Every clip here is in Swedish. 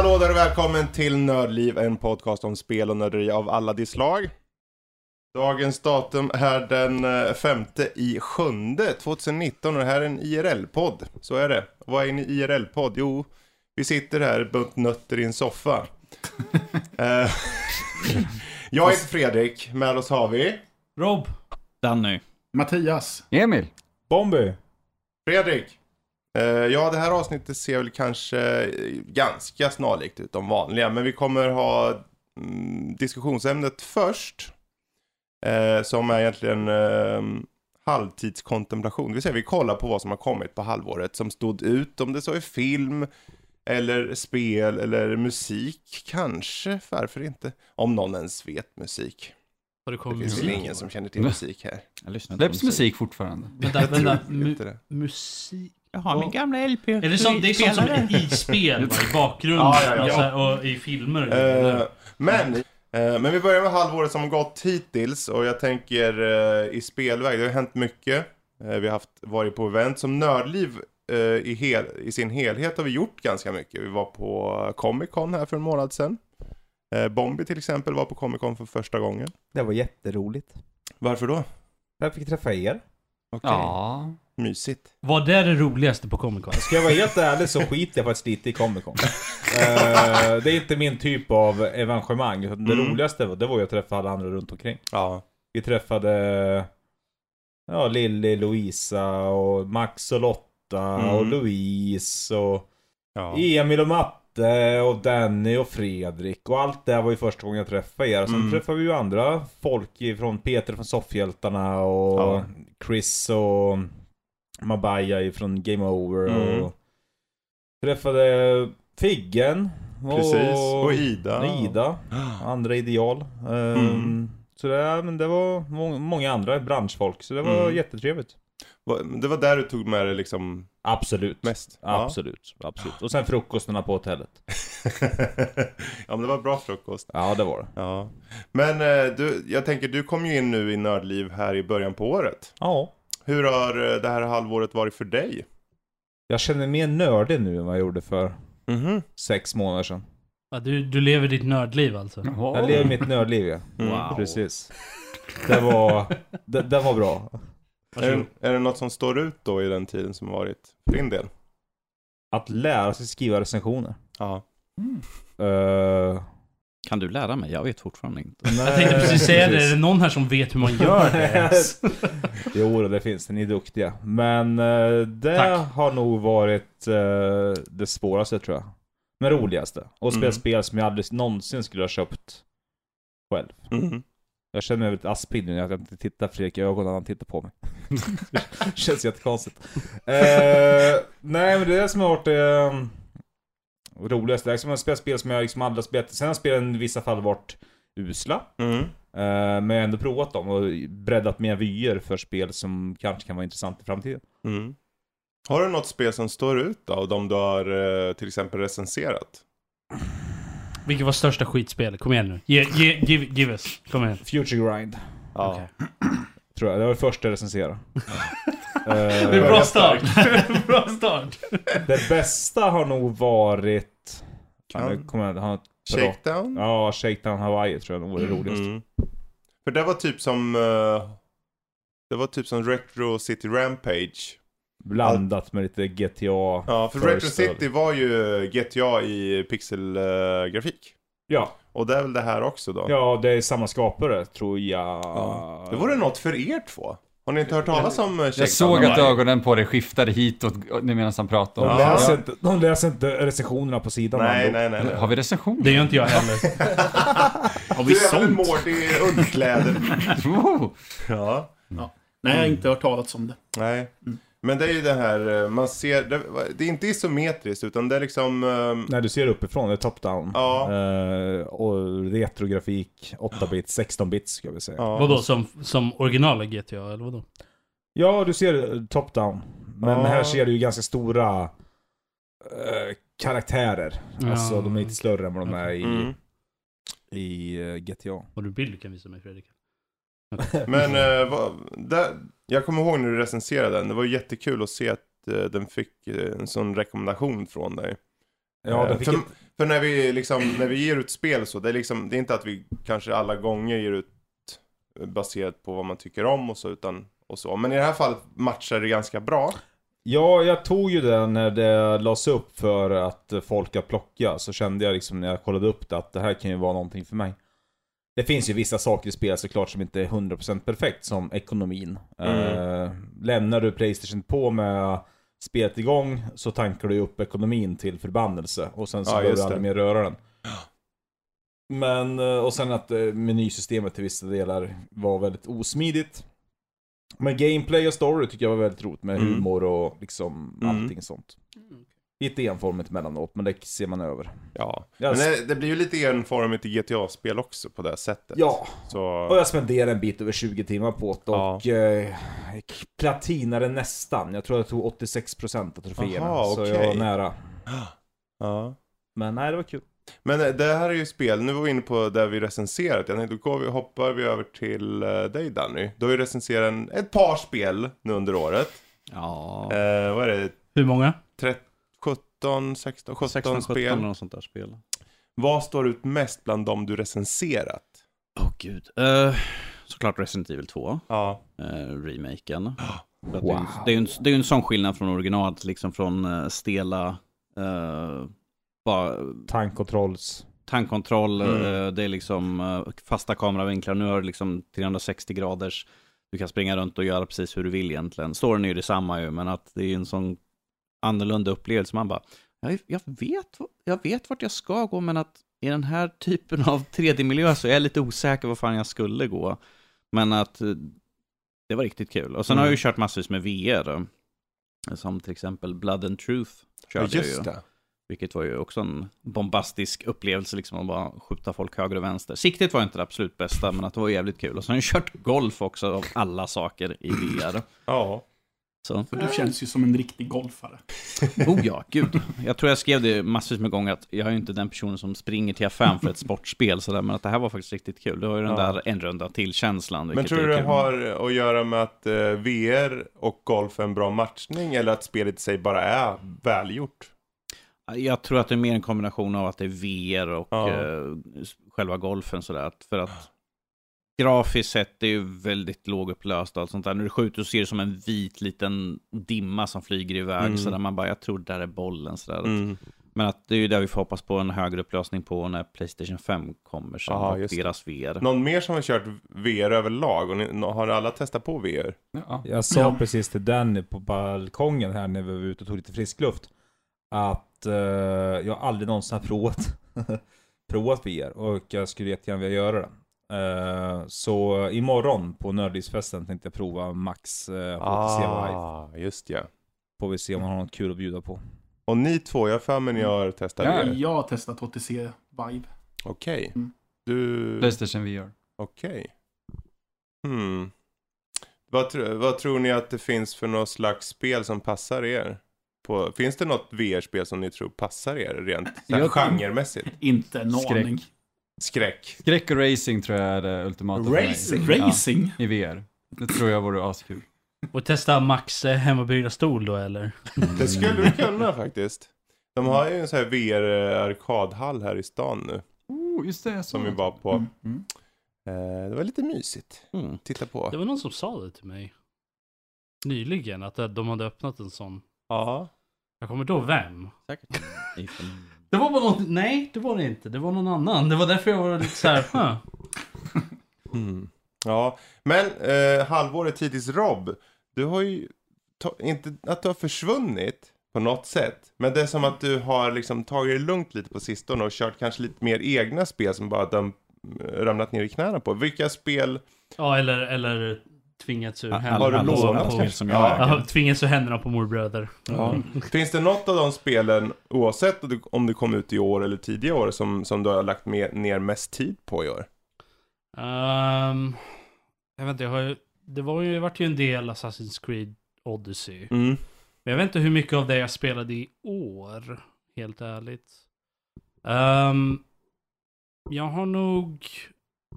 Hallå där och välkommen till Nördliv, en podcast om spel och nörderi av alla de slag. Dagens datum är den eh, femte i sjunde 2019 och det här är en IRL-podd. Så är det. Och vad är en IRL-podd? Jo, vi sitter här bunt nötter i en soffa. Eh, Jag heter Fredrik, med oss har vi Rob. Danny. Mattias. Emil. Bomby. Fredrik. Eh, Ja, det här avsnittet ser väl kanske eh, ganska snarlikt ut de vanliga, men vi kommer ha mm, diskussionsämnet först. Eh, som är egentligen eh, halvtidskontemplation. Det vill säga vi kollar på vad som har kommit på halvåret som stod ut, om det så är film, eller spel, eller musik kanske, varför inte? Om någon ens vet musik. Har det Det finns väl musik? ingen som känner till musik här. Jag lyssnar inte på Släpps musik fortfarande? Vänta, vänta. Mu Inte musik? Jaha, min gamla LP. Är det sånt, det är sånt som är i spel, va? i bakgrunden Ja, ja, ja. och, så här, och i filmer? och grejer. men, eh, men vi börjar med halvåret som gått hittills och jag tänker eh, i spelväg, det har hänt mycket. Vi har haft, varit på event som Nördliv i, hel, i sin helhet har vi gjort ganska mycket. Vi var på Comic Con här för en månad sedan. Bombi till exempel var på Comic Con för första gången. Det var jätteroligt. Varför då? Jag fick träffa er. Okej, Ja. Mysigt. Vad är det roligaste på Comic Con? Ska jag vara helt ärlig så skiter jag faktiskt lite i Comic Con. Eh, det är inte min typ av evenemang. Det Mm. roligaste var, det var ju att träffa alla andra runt omkring. Ja. Vi träffade ja, Lilly, Louisa och Max och Lotta Mm. och Louise och ja. Emil och Matte och Danny och Fredrik och allt det här var ju första gången jag träffade er. Sen Mm. träffade vi ju andra folk från Peter från Soffhjältarna och Ja. Chris och Mabaya från Game Over Mm. och träffade Figgen och, Precis, och Ida. Ida, andra ideal. Ehm, Mm. Så det, men det var må- många andra branschfolk, så det var Mm. jättetrevligt. Det var där du tog med dig liksom Absolut. mest? Ja. Absolut, absolut. Och sen frukostarna på hotellet. ja men det var bra frukost. Ja, det var det. Ja. Men eh, du, jag tänker, du kom ju in nu i Nördliv här i början på året. Ja. Hur har eh, det här halvåret varit för dig? Jag känner mig mer nördig nu än vad jag gjorde för Mhm. sex månader sedan. Ja, du, du lever ditt nördliv alltså? Jag lever mitt nördliv ja. Mm. Wow. Precis. Det var, det, det var bra. Är, det- är det något som står ut då i den tiden som har varit för din del? Att lära sig skriva recensioner. Ja. Uh, Kan du lära mig? Jag vet fortfarande inte. Jag tänkte precis säga det, är det någon här som vet hur man gör det? jo, det finns det. Ni är duktiga. Men eh, det Tack. har nog varit eh, det svåraste tror jag. Men roligaste. Och spela Mm. spel som jag aldrig någonsin skulle ha köpt själv. Mhm. Jag känner mig väldigt aspig nu när jag inte tittar Fredrik i ögonen när han tittar på mig. det känns jättekonstigt. Eh, nej men det är som har varit um, roligaste. Det är som spela spel som jag liksom aldrig har spelat. Sen har spelen i vissa fall varit usla. Mm. Eh, men jag har ändå provat dem och breddat mina vyer för spel som kanske kan vara intressant i framtiden. Mm. Har du något spel som står ut då, av de du har eh, till exempel recenserat? Vilket var största skitspelet? Kom igen nu. Ge, ge, give, give us. Kom igen. Future Grind, Ja. Okej. tror jag. Det var det första jag recenserade. Det är Eh, bra start. bra start. det bästa har nog varit... Kan- kommer jag ha ett bra Shakedown? Ja, Shakedown Hawaii tror jag nog var det roligaste. Mm. För det var typ som... eh, det var typ som Retro City Rampage. Blandat med lite GTA. Ja, för Retro City var ju GTA i pixelgrafik. Ja, och det är väl det här också då? ja, det är samma skapare tror jag. Ja. Det vore något för er två. Har ni inte hört talas om eh, Jag såg att ögonen på dig skiftade hitåt medan han pratade De, om Ja. läser inte, de läser inte recensionerna på sidan. Nej, nej, nej. nej. Har vi recension? Det gör inte jag heller. Har Du är väl i underkläder? Oh. ja. Nej, jag har inte hört talas om det. Nej. Men det är ju det här, eh, man ser, det, det är inte isometriskt utan det är liksom... eh, Nej, du ser uppifrån, det är top-down. Ja. Eh, och retrografik, 8-bit, 16-bit ska vi säga. Ja. ja. Vadå, som, som originala GTA eller vadå? du ser top-down. Men Ja. här ser du ju ganska stora eh, karaktärer. Ja. Alltså, de är lite större än vad de är i, Mm. i eh, GTA. Har du bild du kan visa mig Fredrik? Men eh, vad, där, jag kommer ihåg när du recenserade den, det var jättekul att se att eh, den fick eh, en sån rekommendation från dig. Ja, Eh, den fick för, ett, för när vi liksom, när vi ger ut spel så, det är liksom, det är inte att vi kanske alla gånger ger ut baserat på vad man tycker om och så, utan och så. Men i det här fallet matchar det ganska bra. Ja, jag tog ju det när det lades upp för att folk ska plocka. Så kände jag liksom när jag kollade upp det att det här kan ju vara någonting för mig. Det finns ju vissa saker i spel såklart som inte är 100% perfekt, som ekonomin. Mm. Eh, lämnar du Playstation på med spelet igång så tankar du upp ekonomin till förbannelse. Och sen så Ja, behöver du aldrig mer röra den. Men, eh, och sen att eh, menysystemet till vissa delar var väldigt osmidigt. Men gameplay och story tycker jag var väldigt roligt med Mm. humor och liksom Mm. allting sånt. Lite enformigt emellanåt, men det ser man över. Ja. Jag Men det, det blir ju lite enformigt i GTA-spel också på det sättet. Ja, Så... och jag spenderade en bit över 20 timmar på det Ja. och eh, platinade nästan. Jag tror jag tog 86% av troféerna. Aha, Så okej. jag var nära. Ja. Men nej, det var kul. Men eh, det här är ju spel, nu var vi inne på där vi recenserat. Jag tänkte, då går vi, hoppar vi över till eh, dig Danny. Du har ju recenserat en, ett par spel nu under året. Ja, Eh, vad är det? Hur många? 30, 17, 16, 17 16, 17 eller spel. något sånt där spel. Vad står ut mest bland dem du recenserat? Åh gud. Eh, såklart Resident Evil 2, Ja. uh, remaken. Att Wow. Det är ju en, det är en sån skillnad från originalet, liksom från uh, stela, uh, bara Tankkontrolls. tankkontroll, Mm. det är liksom fasta kameravinklar. Nu har du liksom 360 graders. Du kan springa runt och göra precis hur du vill egentligen. Storyn är ju detsamma ju, men att det är en sån annorlunda upplevelse. Man bara, jag, jag, vet, jag vet vart jag ska gå, men att i den här typen av 3D-miljö så är jag lite osäker var fan jag skulle gå. Men att eh, det var riktigt kul. Och sen har jag ju kört massvis med VR. eh, Som till exempel Blood and Truth. Ja, Körde jag just ju. det. Vilket var ju också en bombastisk upplevelse, liksom att bara skjuta folk höger och vänster. Siktet var inte det absolut bästa, men att det var jävligt kul. Och sen har jag kört golf också, av alla saker i VR. Ja. Så, För du känns ju som en riktig golfare. oh ja, gud. Jag tror jag skrev det massvis med gånger, att jag är ju inte den personen som springer till affären för ett sportspel, sådär, men att det här var faktiskt riktigt kul. Det var ju den Ja. där en runda till-känslan. Men tror du det har att göra med att eh, VR och golf är en bra matchning eller att spelet i sig bara är välgjort? Jag tror att det är mer en kombination av att det är VR och Ja. eh, själva golfen sådär. För att grafiskt sett det är ju väldigt lågupplöst och allt sånt där. När du skjuter så ser det som en vit liten dimma som flyger iväg. Mm. Sådär man bara, jag tror där är bollen. Sådär. Mm. Men att det är ju där vi får hoppas på en högre upplösning på när Playstation 5 kommer sen. Ja, och det. deras VR. Någon mer som har kört VR överlag? Och ni, har alla testat på VR? Ja. Jag sa Ja. precis till Danny på balkongen här när vi var ute och tog lite frisk luft. Att eh, jag aldrig någonsin har provat, provat VR och jag skulle jättegärna vilja göra det. Eh, så imorgon på Nördlivsfesten tänkte jag prova Max uh, HTC Vive. Ah, just ja. Får vi se om han har något kul att bjuda på. Och ni två, jag har för mig ni har testat Ja, VR. Jag har testat HTC Vive. Okej. Mm. Du... Playstation VR. Okej. Hmm. Vad, tr- vad tror ni att det finns för något slags spel som passar er? På, finns det något VR-spel som ni tror passar er rent Jag- genremässigt? Inte en Skräck. aning. Skräck. Skräck och racing tror jag är det ultimata för mig. Racing? Racing? Ja, I VR. Det tror jag vore askul. Och testa Max eh, hemmabyggda stol då eller? Det skulle du kunna faktiskt. De har ju en sån här VR-arkadhall här i stan nu. Oh, just det. Jag Som vi det. var på. Mm. Mm. Eh, det var lite mysigt. Mm. Titta på. Det var någon som sa det till mig. Nyligen, att de hade öppnat en sån. Ja. Jag kommer då vem? Säkert. Det var bara något, nej det var det inte. Det var någon annan. Det var därför jag var lite såhär, huh. Mm. Ja, men eh, halvåret hittills Rob, du har ju, ta, inte att du har försvunnit på något sätt, men det är som att du har liksom tagit det lugnt lite på sistone och kört kanske lite mer egna spel som bara döm, ramlat ner i knäna på. Vilka spel, Ja, eller, eller tvingats ur händerna har du på- lånat på- kanske? som Ja. jag Ja, tvingats ur händerna på morbröder. Ja. finns det något av de spelen, oavsett om det- om det kom ut i år eller tidigare år, som, som du har lagt mer, ner mest tid på i år? Ehm, jag vet inte, jag har ju, det var ju, vart ju en del Assassin's Creed Odyssey. Mm. Men jag vet inte hur mycket av det jag spelade i år, helt ärligt. Ehm, jag har nog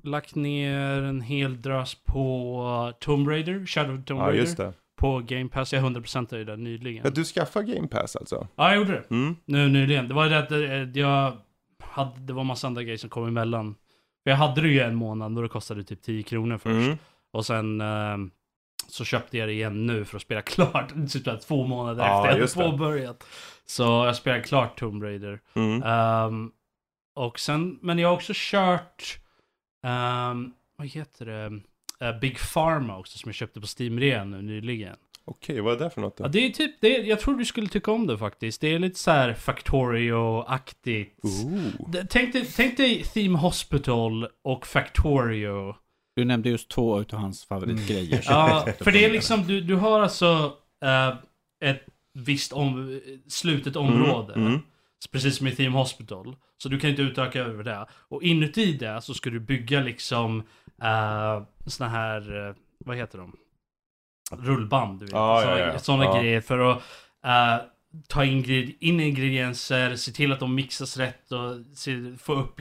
lagt ner en hel drös på Tomb Raider, Shadow of Tomb Ja, Raider. just det. på Game Pass. Jag 100% i det nyligen. Ja, du skaffar Game Pass alltså? Ja, jag gjorde det. Mm. Nu nyligen. Det var det att eh, jag hade, det var massa andra grejer som kom emellan. För jag hade det ju en månad och det kostade typ 10 kronor först. Mm. Och sen eh, så köpte jag det igen nu för att spela klart. Typ två månader Ja, efter jag hade påbörjat. Så jag spelade klart Tomb Raider. Mm. Ehm, och sen, men jag har också kört, ehm, vad heter det, Eh, Big Pharma också som jag köpte på Steam Rea nu nyligen. Okej, vad är det för något då? Ja, det är typ, det, jag tror du skulle tycka om det faktiskt. Det är lite så här Factorio-aktigt. Tänk dig, tänk dig Theme Hospital och Factorio. Du nämnde just två utav hans favoritgrejer. så- Ja, för det är liksom, du, du har alltså eh, ett visst om, slutet område. Mm, mm. Precis som i Theme Hospital. Så du kan inte utöka över det. Och inuti det så ska du bygga liksom uh, såna här, eh, vad heter de? Rullband, du vet. Ja, så, ja, ja. Såna Ja. grejer för att eh, ta ingred- in ingredienser, se till att de mixas rätt och se, få upp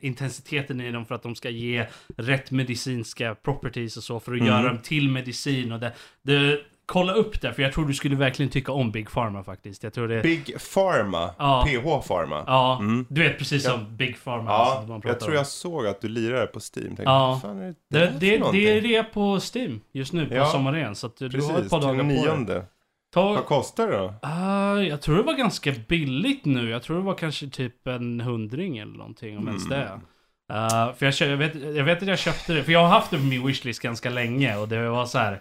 intensiteten i dem för att de ska ge rätt medicinska properties och så för att Mm. göra dem till medicin och det, det Kolla upp det, för jag tror du skulle verkligen tycka om Big Pharma faktiskt. Jag tror det... Big Pharma, Ja. PH Pharma. Ja, Mm. du vet precis Ja. som Big Pharma. alltså, Ja, man pratar jag tror om. jag såg att du lirade på Steam. Tänkte, Ja. fan är det, Det, det, det är det på Steam just nu, på Ja. sommaren. Så att du har ett Precis, par dagar på dig. Ta, Vad kostar det då? Ah, jag tror det var ganska billigt nu. Jag tror det var kanske typ en hundring eller någonting, om ens Mm. det. Ah, för jag, jag, vet, jag vet att jag köpte det, för jag har haft det på min wishlist ganska länge och det var så här.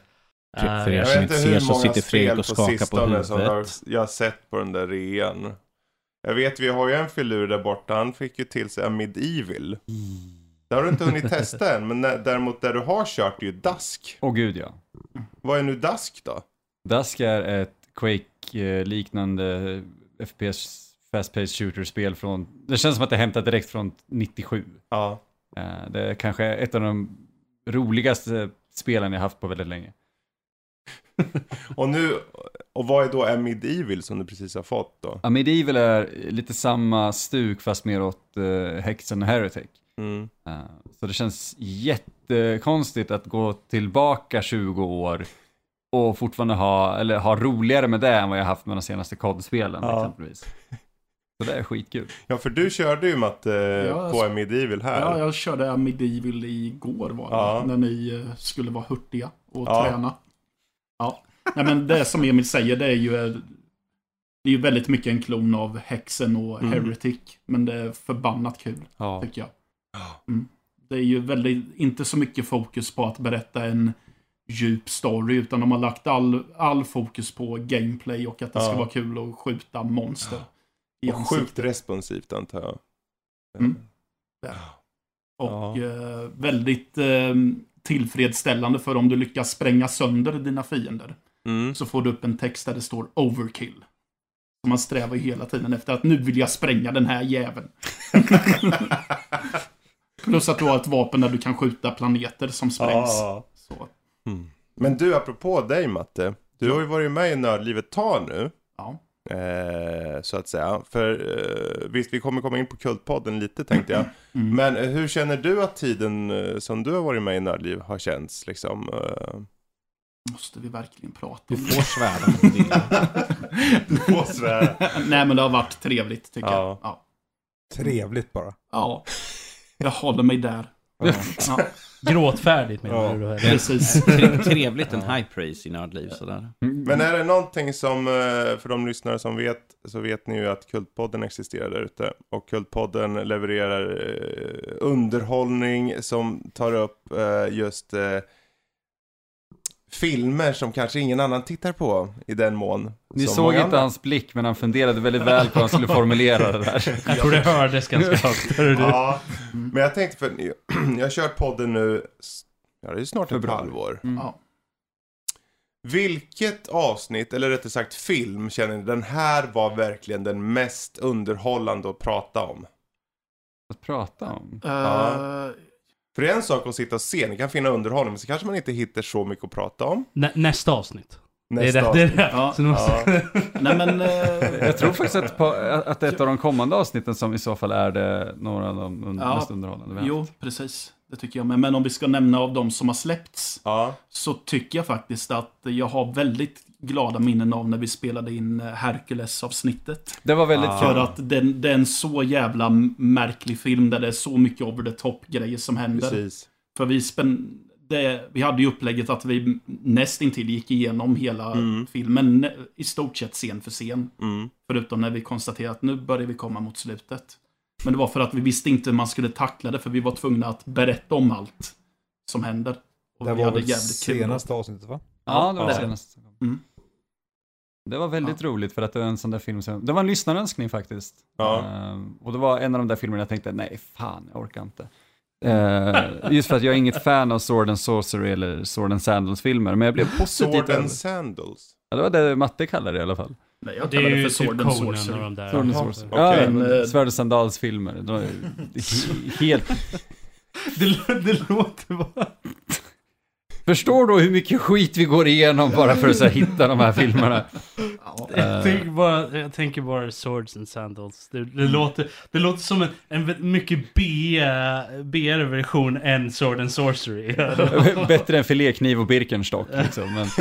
För- ah, för er Jag som vet inte ser hur så många sitter Fredrik spel och på skakar på sistone som har, huvudet. jag har sett på den där rean. Jag vet, vi har ju en filur där borta. Han fick ju till sig en Medieval. Det har du inte hunnit testa än, men när, däremot där du har kört är ju Dusk. Åh gud ja. Vad är nu Dusk då? Dusk är ett Quake-liknande FPS fast-paced shooter-spel från... Det känns som att det är hämtat direkt från 97. Ja. Eh, Det är kanske ett av de roligaste spelen jag haft på väldigt länge. Och nu, och vad är då en Medieval som du precis har fått då? Ja, Medieval är lite samma stuk fast mer åt uh, Hexen och Heretic. Mm. Eh, så det känns jättekonstigt att gå tillbaka 20 år och fortfarande ha, eller ha roligare med det än vad jag haft med de senaste kodspelen Ja. exempelvis. Så det är skitkul. Ja, för du körde ju Matte Ja, på en Medieval här. Ja, jag körde Medieval igår var det, Ja. när ni eh, skulle vara hurtiga och Ja. träna. Ja, Nej, men det som Emil säger det är ju eh, det är ju väldigt mycket en klon av Hexen och Mm. Heretic. Men det är förbannat kul, Ja. tycker jag. Mm. Det är ju väldigt, inte så mycket fokus på att berätta en djup story, utan de har lagt all, all fokus på gameplay och att det ska Ja. vara kul att skjuta monster. i och sjukt responsivt antar jag. Mm. Och eh, väldigt eh, tillfredsställande för om du lyckas spränga sönder dina fiender. Mm. Så får du upp en text där det står overkill. Så man strävar ju hela tiden efter att nu vill jag spränga den här jäveln. Plus att du har ett vapen där du kan skjuta planeter som sprängs. Så, Mm. Men du, apropå dig Matte. Du har ju varit med i Nördlivet tar nu. ja. Eh, så att säga. För eh, visst, vi kommer komma in på Kultpodden lite tänkte jag. Mm. Men eh, hur känner du att tiden eh, som du har varit med i Nördliv har känts liksom? Eh... Måste vi verkligen prata Du om får svära du vill. Få svära. det? Nej, men det har varit trevligt tycker Ja. jag. Ja. Trevligt bara. ja. Jag håller mig där. Ja, Gråtfärdigt menar Ja. du då? eller? precis. Tre- Trevligt en high praise i nördliv sådär. Men är det någonting som, eh, för de lyssnare som vet, så vet ni ju att Kultpodden existerar där ute. Och Kultpodden levererar eh, underhållning som tar upp eh, just filmer som kanske ingen annan tittar på i den mån. Ni som såg inte andra. hans blick, men han funderade väldigt väl på hur han skulle formulera det där. Jag tror det hördes ganska högt. Ja, men jag tänkte för jag har kört podden nu, ja det är snart ett halvår. Ja. Vilket avsnitt, eller rättare sagt film, känner ni den här var verkligen den mest underhållande att prata om? Att prata om. Ja. För det är en sak att sitta och se, ni kan finna underhållning, men så kanske man inte hittar så mycket att prata om. Nä, nästa avsnitt. Nästa det är det. det, är avsnitt. det. Ja. Så nu måste... Ja. Nej men... eh, Jag tror faktiskt att, på, att ett av de kommande avsnitten som i så fall är det några av de un- Ja. mest underhållande vi Jo, precis. det tycker jag med. Men om vi ska nämna av de som har släppts Ja, så tycker jag faktiskt att jag har väldigt glada minnen av när vi spelade in eh, Hercules-avsnittet. Det var väldigt Ah. För kul. att det, är en så jävla märklig film där det är så mycket over the top-grejer som händer. precis. För vi, spän, det, vi hade ju upplägget att vi nästintill gick igenom hela Mm. filmen i stort sett scen för scen. Mm. Förutom när vi konstaterade att nu börjar vi komma mot slutet. Men det var för att vi visste inte hur man skulle tackla det, för vi var tvungna att berätta om allt som händer. Och Det var hade väl senaste avsnittet va? Ja, det var Ja. senast. Mm. Det var väldigt roligt för att det var en sån där film som, det var en lyssnarönskning faktiskt. Ja. Ehm, och det var en av de där filmerna jag tänkte, nej fan, jag orkar inte. Ehm, just för att jag är inget fan av Sword and Sorcery eller Sword and Sandals filmer, men jag blev positivt Sword and Sandals. Ja, det var det Matte kallade det i alla fall. Nej, jag Det är kallar det ju för typ Sword and Sorcery. Sword and Sorcery. okej. Ja, Men, eh, Svärd och Sandals filmer. De är he- helt... Det, det låter bara... Förstår då hur mycket skit vi går igenom bara för att så här, hitta de här filmerna. Jag tänker bara, jag tänker bara Swords and Sandals. Det, det, låter, det låter som en, en mycket B- B-version än Sword and Sorcery. Bättre än filékniv och Birkenstock liksom. Men...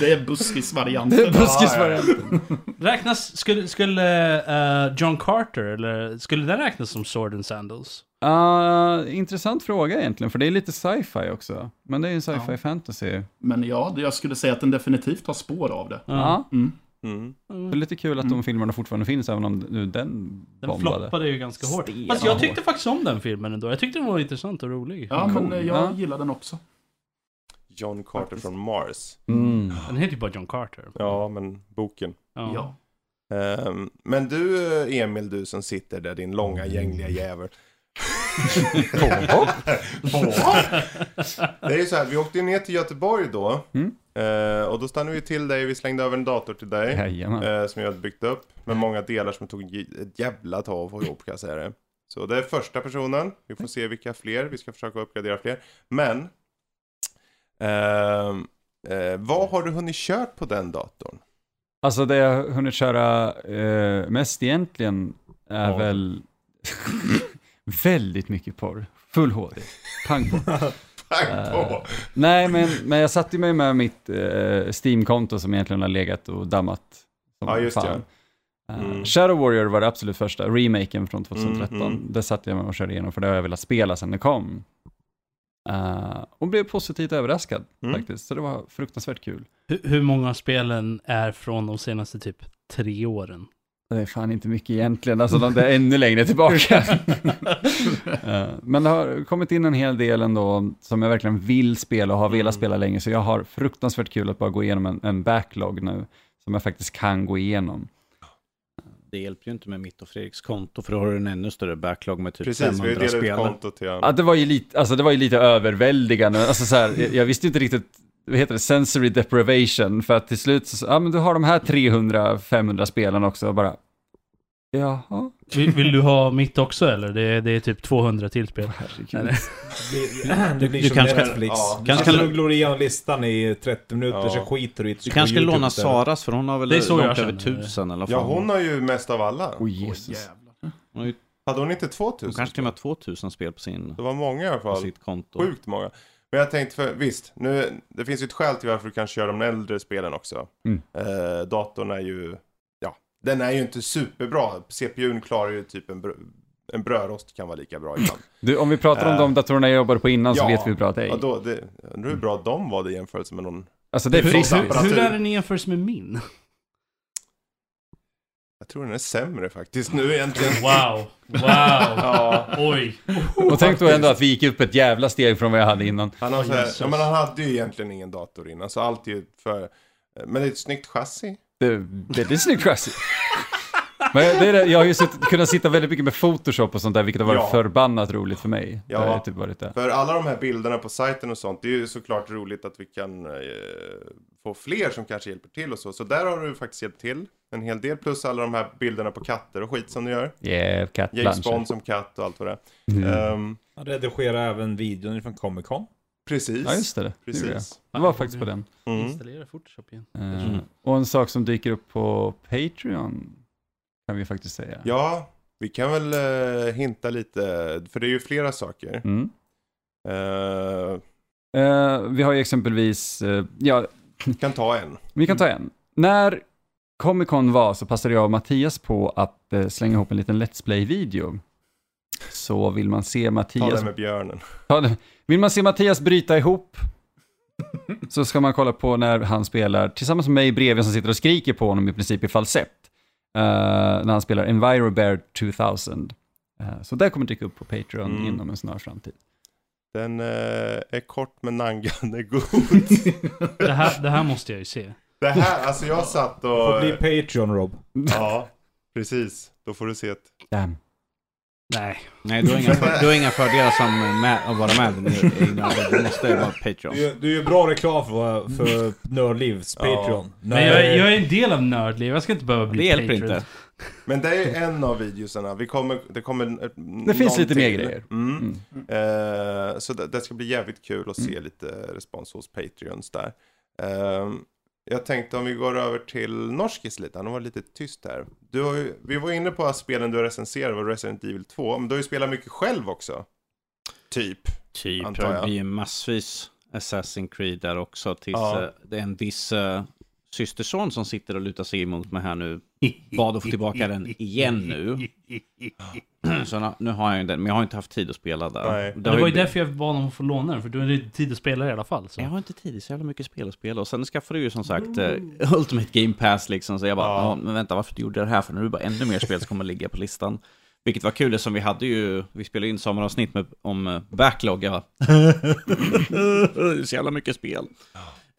det är buskisvarianten. det är buskisvarianten. Räknas, skulle, skulle eh, John Carter, eller skulle den räknas som Sword and Sandals? Ah, intressant fråga egentligen, för det är lite sci-fi också. Men det är ju en sci-fi Ja. fantasy. Men ja, jag skulle säga att den definitivt har spår av det. Ja, Mm. Mm. det är lite kul att de filmerna fortfarande finns, även om nu den Den bombade. floppade ju ganska hårt. Fast jag hårt. tyckte faktiskt om den filmen ändå. Jag tyckte den var intressant och rolig. Ja, Cool. men jag Ja. gillar den också. John Carter från Mars. Mm. Den heter ju bara John Carter. Ja, men boken. Ja. Ehm, men du eh, Emil, du som sitter där, din långa gängliga jävel. Det är ju så här, vi åkte ju ner till Göteborg då. Mm. Eh, och då stannade vi till dig, vi slängde över en dator till dig. Jajamän. eh, som jag hade byggt upp. Med många delar som tog j- ett jävla tag att få ihop kan jag säga det. Så det är första personen. Vi får se vilka fler. Vi ska försöka uppgradera fler. Men. ehm, eh, vad har du hunnit kört på den datorn? Alltså det jag hunnit köra eh, mest egentligen är Ja. väl väldigt mycket porr. Full HD. Pang på. Pang på! Eh, Nej, men, men jag satte mig med mitt eh, Steam-konto som egentligen har legat och dammat. Som Ja, just fan. det. Eh, Mm. Shadow Warrior var det absolut första, remaken från 2013. Mm, mm. Det satte jag mig och körde igenom för det har jag velat spela sedan det kom. Eh, och blev positivt överraskad Mm. faktiskt, så det var fruktansvärt kul. Hur, hur många av spelen är från de senaste typ tre åren? Det är fan inte mycket egentligen, alltså de är ännu längre tillbaka. Men det har kommit in en hel del ändå som jag verkligen vill spela och har velat Mm. spela länge, så jag har fruktansvärt kul att bara gå igenom en, en backlog nu, som jag faktiskt kan gå igenom. Det hjälper ju inte med mitt och Fredriks konto, för då har du en ännu större backlog med typ Precis, vi har 500 ju delat ut spel. kontot till Ja, det var ju lite, alltså det var ju lite överväldigande, alltså så här, jag, jag visste inte riktigt, vad heter det, sensory deprivation, för att till slut så, ja men du har de här 300-500 spelen också, och bara, jaha, Vill, vill du ha mitt också eller? Det, det är typ 200 till spel. herregud. Det, det blir du som kanske- Netflix. ja, du kanske kan- kan glor igenom listan i 30 minuter, Ja. så skiter du i. Du kanske på ska låna istället. Saras, för hon har väl långt över känner. tusen eller Ja, hon har ju mest av alla. Åh, Jesus. Hon Hade hon inte 2000? hon kanske till och med har 2000 spel på, sin, Det var många i alla på fall. sitt konto. Sjukt många. Men jag tänkte, för, visst, nu, det finns ju ett skäl till varför du kan köra de äldre spelen också. Mm. Eh, datorn är ju, ja, den är ju inte superbra. CPUn klarar ju typ en, brö- en brödrost kan vara lika bra ibland. Du, om vi pratar om Eh, de datorerna jag jobbade på innan så ja. vet vi hur bra det är. Ja, då, det, undrar hur bra de var det i jämförelse med någon, Alltså det är Hur, friskt. hur, apparatur. hur är den i jämförelse med min? Jag tror den är sämre faktiskt nu egentligen. Wow. Wow. Ja, Oj. Och tänk då ändå att vi gick upp ett jävla steg från vad jag hade innan. han, har här, ja, men han hade ju egentligen ingen dator innan, så allt är ju för... Men det är ett snyggt chassi. Det är väldigt snyggt chassi. Men det är det, jag har ju sett, kunnat sitta väldigt mycket med Photoshop och sånt där, vilket har varit Ja. förbannat roligt för mig. Ja. Typ varit det. För alla de här bilderna på sajten och sånt, det är ju såklart roligt att vi kan eh, få fler som kanske hjälper till och så. Så där har du faktiskt hjälpt till en hel del. Plus alla de här bilderna på katter och skit som du gör. Yeah, Cat James. Bond som katt och allt vad det Mm. är. Ehm, Han redigerar även videon från Comic Con. precis. Ja, just det. det. gjorde jag. Precis. Det var faktiskt på den. Mm. Installera Photoshop igen. Eh, Och en sak som dyker upp på Patreon, kan vi faktiskt säga. Ja, Vi kan väl eh, hinta lite, för det är ju flera saker. Mm. Eh, Eh, vi har ju exempelvis, ja, kan ta en. vi kan ta en. När Comic Con var så passade jag och Mattias på att slänga ihop en liten Let's Play-video. Så vill man se Ta Mattias den med björnen. Det- Vill man se Mattias bryta ihop så ska man kolla på när han spelar tillsammans med mig bredvid som sitter och skriker på honom i princip i falsett. Eh, när han spelar Envirobear 2000. Eh, så det kommer dyka upp på Patreon Mm. inom en snar framtid. Den eh, är kort men nangan är god. Det här, det här måste jag ju se. Det här, alltså jag satt Får och... bli Patreon Rob. Ja, precis. Då får du se ett... Damn. Nej. Nej, du har inga, för, du har inga fördelar som med, att vara med i. Du måste vara Patreon. Du, du gör bra reklam för, för Nördlivs Ja. Patreon. Men jag, är- jag är en del av Nördliv, jag ska inte behöva bli Det hjälper Patreon. inte. Men det är en av videosarna. Vi kommer, det kommer Det finns lite mer grejer. Mm. Mm. Eh, så det, det ska bli jävligt kul att se lite respons hos Patreons där. Eh, jag tänkte om vi går över till norskis lite, han var lite tyst här. Du har ju, vi var inne på att spelen du recenserade var Resident Evil 2, men du har ju spelat mycket själv också. Typ. Typ, Antar jag. det blir massvis Assassin's Creed där också. Tills Ja. eh, det är en viss eh, systerson som sitter och lutar sig emot mig här nu. Bad att få tillbaka den igen nu. Så nu- nu har jag ju den, men jag har inte haft tid att spela där. Nej. Det var ju därför jag bad om att få låna den, för du hade tid att spela i alla fall. Så. Jag har inte tid, det så jävla mycket spel att spela. Och sen skaffade du ju som sagt eh, Ultimate Game Pass liksom. Så jag bara, Ja. men vänta varför du gjorde det här? För nu är det bara ännu mer spel som kommer att ligga på listan. Vilket var kul, som vi hade ju, vi spelade in sommaravsnitt med, om eh, backlog. Jag bara, det så jävla mycket spel.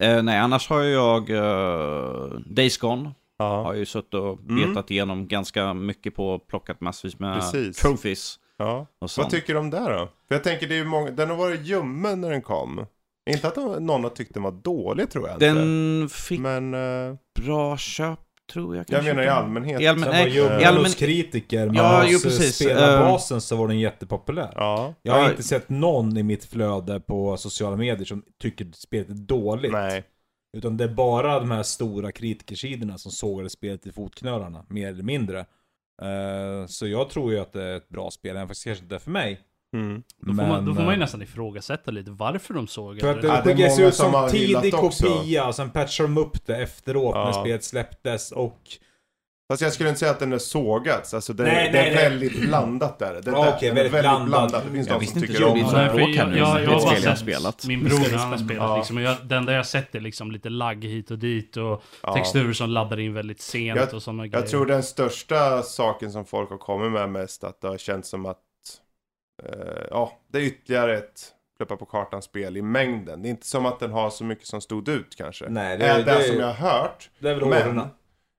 Eh, nej, annars har ju jag uh, Days Gone. Har Ja. ju suttit och Mm. betat igenom ganska mycket på och plockat massvis med Precis. trophies. ja. Och Vad tycker du om det då? För jag tänker det är ju många, den har varit ljummen när den kom. Inte att någon har tyckt den var dålig tror jag inte. Den fick Men eh, bra köp, tror jag. jag menar i allmänhet. I allmän- Sen nej, var ljummen allmän- hos kritiker, men Ja, hos precis. spelarbasen så var den jättepopulär. Ja. Jag har Ja. inte sett någon i mitt flöde på sociala medier som tycker spelet är dåligt. Nej. Utan det är bara de här stora kritikersidorna som sågade spelet i fotknölarna, mer eller mindre. Eh, så jag tror ju att det är ett bra spel, även fast det kanske inte är för mig. Mm. Då, får man, då får man ju eh, nästan ifrågasätta lite varför de såg För att det. Ja, det det skickades många ut som tidig kopia, och sen patchade de upp det efteråt när Ja. spelet släpptes och... Fast jag skulle inte säga att den är sågats. Alltså det, Nej, det är nej, nej. väldigt blandat där. Det, Ja, där- okej, den är väldigt blandat. Det finns Jag de visste som inte tycker att om det Ja, blir det. så nej, bråk för här jag, jag, Det är jag har bara spel jag har sett spelat. min bror när han har spelat Ja. liksom. Och jag, det enda jag sett är liksom lite lagg hit och dit och Ja. texturer som laddar in väldigt sent Jag- och sådana grejer. Jag tror den största saken som folk har kommit med mest att det har känts som att eh, ja, det är ytterligare ett pluppa på kartan-spel i mängden. Det är inte som att den har så mycket som stod ut kanske. Nej, Det är det, som jag har hört. det är väl Men årorna.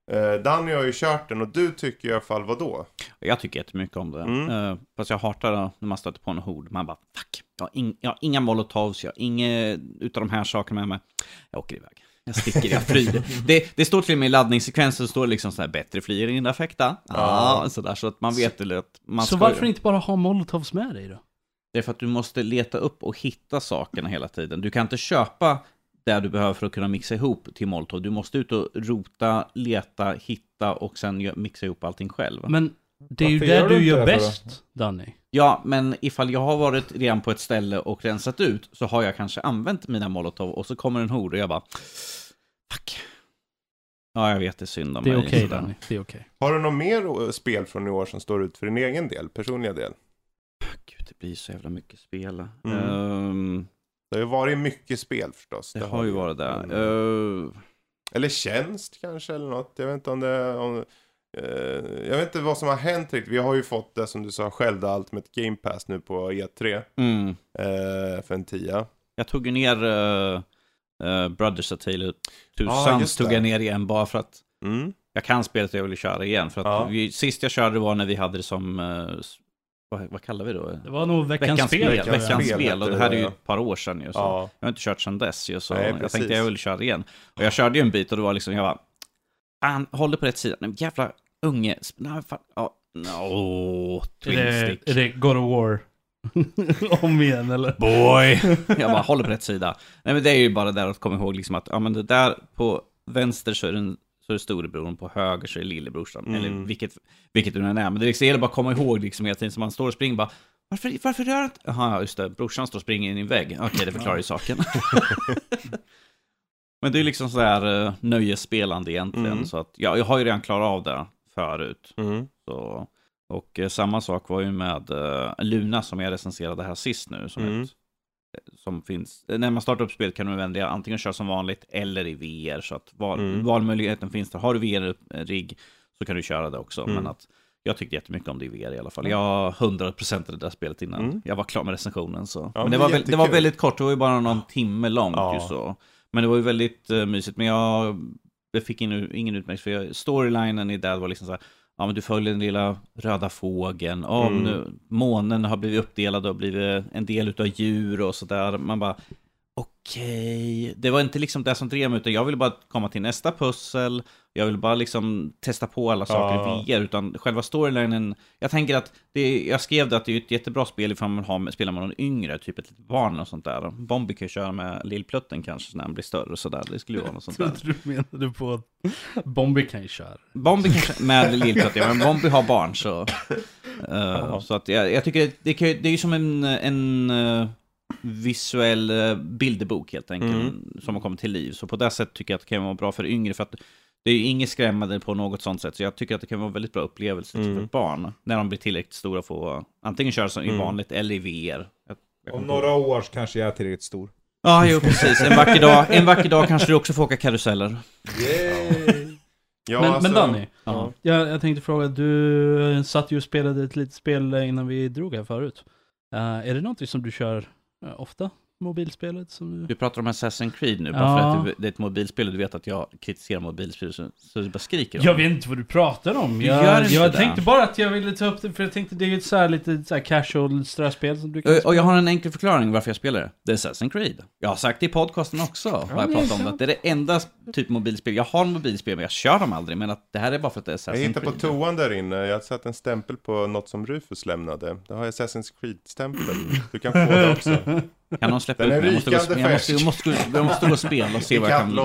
Eh, Danny har ju kört den och du tycker i alla fall vad då? Jag tycker jättemycket om det. Mm. Uh, fast jag hatar det när man stöter på en hord. Man bara, fuck. Jag har, ing, jag har inga molotovs, jag har inget utav de här sakerna med mig. Jag åker iväg. Jag sticker, jag flyr. det, det står till och med i laddningssekvensen, står det liksom så här, bättre flyr in affekta. Ja, Ja. sådär, så att man vet ju att man så varför inte bara ha molotovs med dig då? Det är för att du måste leta upp och hitta sakerna hela tiden. Du kan inte köpa det du behöver för att kunna mixa ihop till molotov. Du måste ut och rota, leta, hitta och sen mixa ihop allting själv. Men det är ju Varför det gör du gör det bäst, Danny. Ja, men ifall jag har varit redan på ett ställe och rensat ut så har jag kanske använt mina molotov och så kommer en hord och jag bara Fuck. Ja, jag vet, det är synd om Det är mig. okej. Danny, det är okej. Har du något mer eh, spel från i år som står ut för din egen del, personliga del? Gud, det blir så jävla mycket spel. Mm. Ehm, Det har ju varit mycket spel förstås. det har ju varit det. Mm. Ehm, Eller tjänst kanske eller något. Jag vet inte om det... Om, eh, jag vet inte vad som har hänt riktigt. Vi har ju fått det som du sa själv, det Ultimate Game Pass nu på E3. mm. Eh, för en tia. Jag tog ju ner uh, uh, Brothers A Tale of Two Ja, Sons just tog det. jag ner igen bara för att Mm. jag kan spelet och jag vill köra igen. För att Ja. vi, sist jag körde var när vi hade det som, s- vad, vad kallar vi då? Det var nog veckans, Veckans spel. jag. veckans spel spel, och det här är ju ett par år sedan ju. Så. Ja. Jag har inte kört sedan dess ju, så Nej, jag tänkte jag vill köra igen. Och jag körde ju en bit och det var liksom, jag bara, fan, håller på rätt sida. Nej, jävla unge, nej, fan, ja, no, Är twin det, stick. är det God of War? Om igen eller? Boy! jag bara, håller på rätt sida. Nej men det är ju bara där att komma ihåg liksom att, ja men det där på vänster så är det en, så är det storebror, på höger så är det lillebrorsan. Mm. Eller vilket, vilket nu än är. Men det, liksom, det gäller bara att komma ihåg liksom hela tiden, så man står och springer bara varför, varför rör inte... Jaha, just det. Brorsan står och springer in i en vägg. Okej, det förklarar ju saken. Men det är liksom sådär uh, nöjesspelande egentligen. Mm. Så att, ja, jag har ju redan klarat av det förut. Mm. Så, och eh, samma sak var ju med eh, Luna som jag recenserade här sist nu. Som, Mm. ett, eh, som finns, eh, när man startar upp spelet kan du välja antingen köra som vanligt eller i VR. Så att val, Mm. valmöjligheten finns där. Har du VR-rigg så kan du köra det också. Mm. Men att jag tyckte jättemycket om det i VR i alla fall. Jag har 100% det där spelet innan Mm. jag var klar med recensionen. Så. Ja, men det var, det var väldigt kort, det var ju bara någon timme långt. Ja. Ju så. Men det var ju väldigt uh, mysigt. Men jag, jag fick ingen, ingen utmärkelse för jag, storylinen i det var liksom så här. Ja men du följer den lilla röda fågeln. Ja, Mm. nu, månen har blivit uppdelad och blivit en del utav djur och sådär. Man bara okej. Det var inte liksom det som drev mig utan jag ville bara komma till nästa pussel. Jag ville bara liksom testa på alla saker Ja. i VR utan själva storylinen. Jag tänker att det, jag skrev det att det är ett jättebra spel ifall man har, spelar med någon yngre, typ ett litet barn och sånt där. Bombi kan köra med Lillplutten kanske när han blir större och sådär. Det skulle ju vara något sånt där. Du menade på att Bombi kan ju köra. Bombi kanske, med Lillplutten, ja, men Bombi har barn så. eh, så att jag, jag tycker det, kan, det är ju som en, en eh, visuell uh, bilderbok helt enkelt. Mm. Som har kommit till liv. Så på det sättet tycker jag att det kan vara bra för yngre. För att det är ju inget skrämmande på något sånt sätt. Så jag tycker att det kan vara väldigt bra upplevelse Mm. för barn. När de blir tillräckligt stora för att antingen köra som i Mm. vanligt eller i VR. Jag, jag Om kommer på- några år kanske jag är tillräckligt stor. Ja, jo precis. En vacker, dag, en vacker dag kanske du också får åka karuseller. Ja, men, alltså- men Danny, Ja. jag, jag tänkte fråga, du satt ju och spelade ett litet spel innan vi drog här förut. Eh, är det någonting som du kör eh, Eh, ofta? Mobilspelet som du... Du pratar om Assassin's Creed nu, bara Ja. för att det är ett mobilspel och du vet att jag kritiserar mobilspel så, så du bara skriker om Jag vet inte vad du pratar om. Jag, gör inte jag det. tänkte bara att jag ville ta upp det, för jag tänkte det är ju ett så här lite så här casual ströspel som du kan Och- Och jag har en enkel förklaring varför jag spelar det. Det är Assassin's Creed. Jag har sagt det i podcasten också, har jag pratat det är om det. Det är det enda typ mobilspel. Jag har mobilspel, men jag kör dem aldrig. Men att det här är bara för att det är Assassin's Jag hittar på Creed. toan där inne, jag har satt en stämpel på något som Rufus lämnade. Det har Assassin's Creed-stämpel. Du kan få det också. Kan någon släppa Den ut är mig? Jag måste, gå, jag, måste, jag, måste, jag måste gå och spela och se vad jag kan...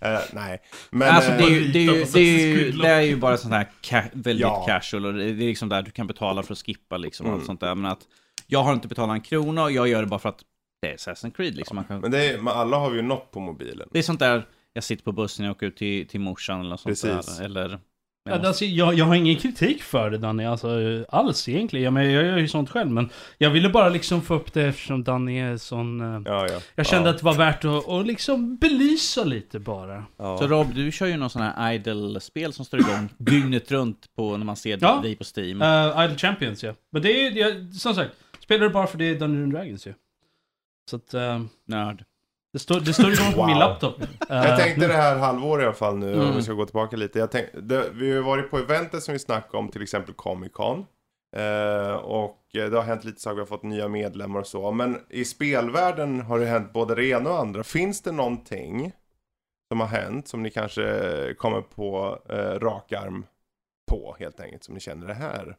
Eh, nej. Men... Alltså det är eh, ju, det är ju, det är ju, det är ju bara sånt här ca- väldigt Ja. casual och det är liksom där du kan betala för att skippa liksom och Mm. allt sånt där. Men att jag har inte betalat en krona och jag gör det bara för att det är Assassin's Creed liksom. Man kan, Men det är, men alla har vi ju något på mobilen. det är sånt där, jag sitter på bussen, jag åker ut till, till morsan eller sånt Precis. där. Eller... Ja, alltså, jag, jag har ingen kritik för det Danny, alltså eh, alls egentligen. Jag, men, jag gör ju sånt själv, men jag ville bara liksom få upp det eftersom Danny är sån... eh, Ja, ja. jag kände ja. att det var värt att, att liksom belysa lite bara. Ja. Så Rob, du kör ju någon sån här idle-spel som står igång dygnet runt på när man ser Ja. dig på Steam. Uh, Idle Champions ja. Men det är ju, som sagt, spelar du bara för det är Dungeons and Dragons ju. Så att, eh, Nörd. Det, står, det står igång på min Wow. laptop. Jag Eh, tänkte det här halvåret i alla fall nu, om Mm. vi ska gå tillbaka lite. Jag tänk, det, vi har varit på eventet som vi snackade om, till exempel Comic Con. Eh, och eh, det har hänt lite saker, vi har fått nya medlemmar och så. Men i spelvärlden har det hänt både det ena och andra. Finns det någonting som har hänt som ni kanske kommer på eh, rak arm på helt enkelt, som ni känner det här?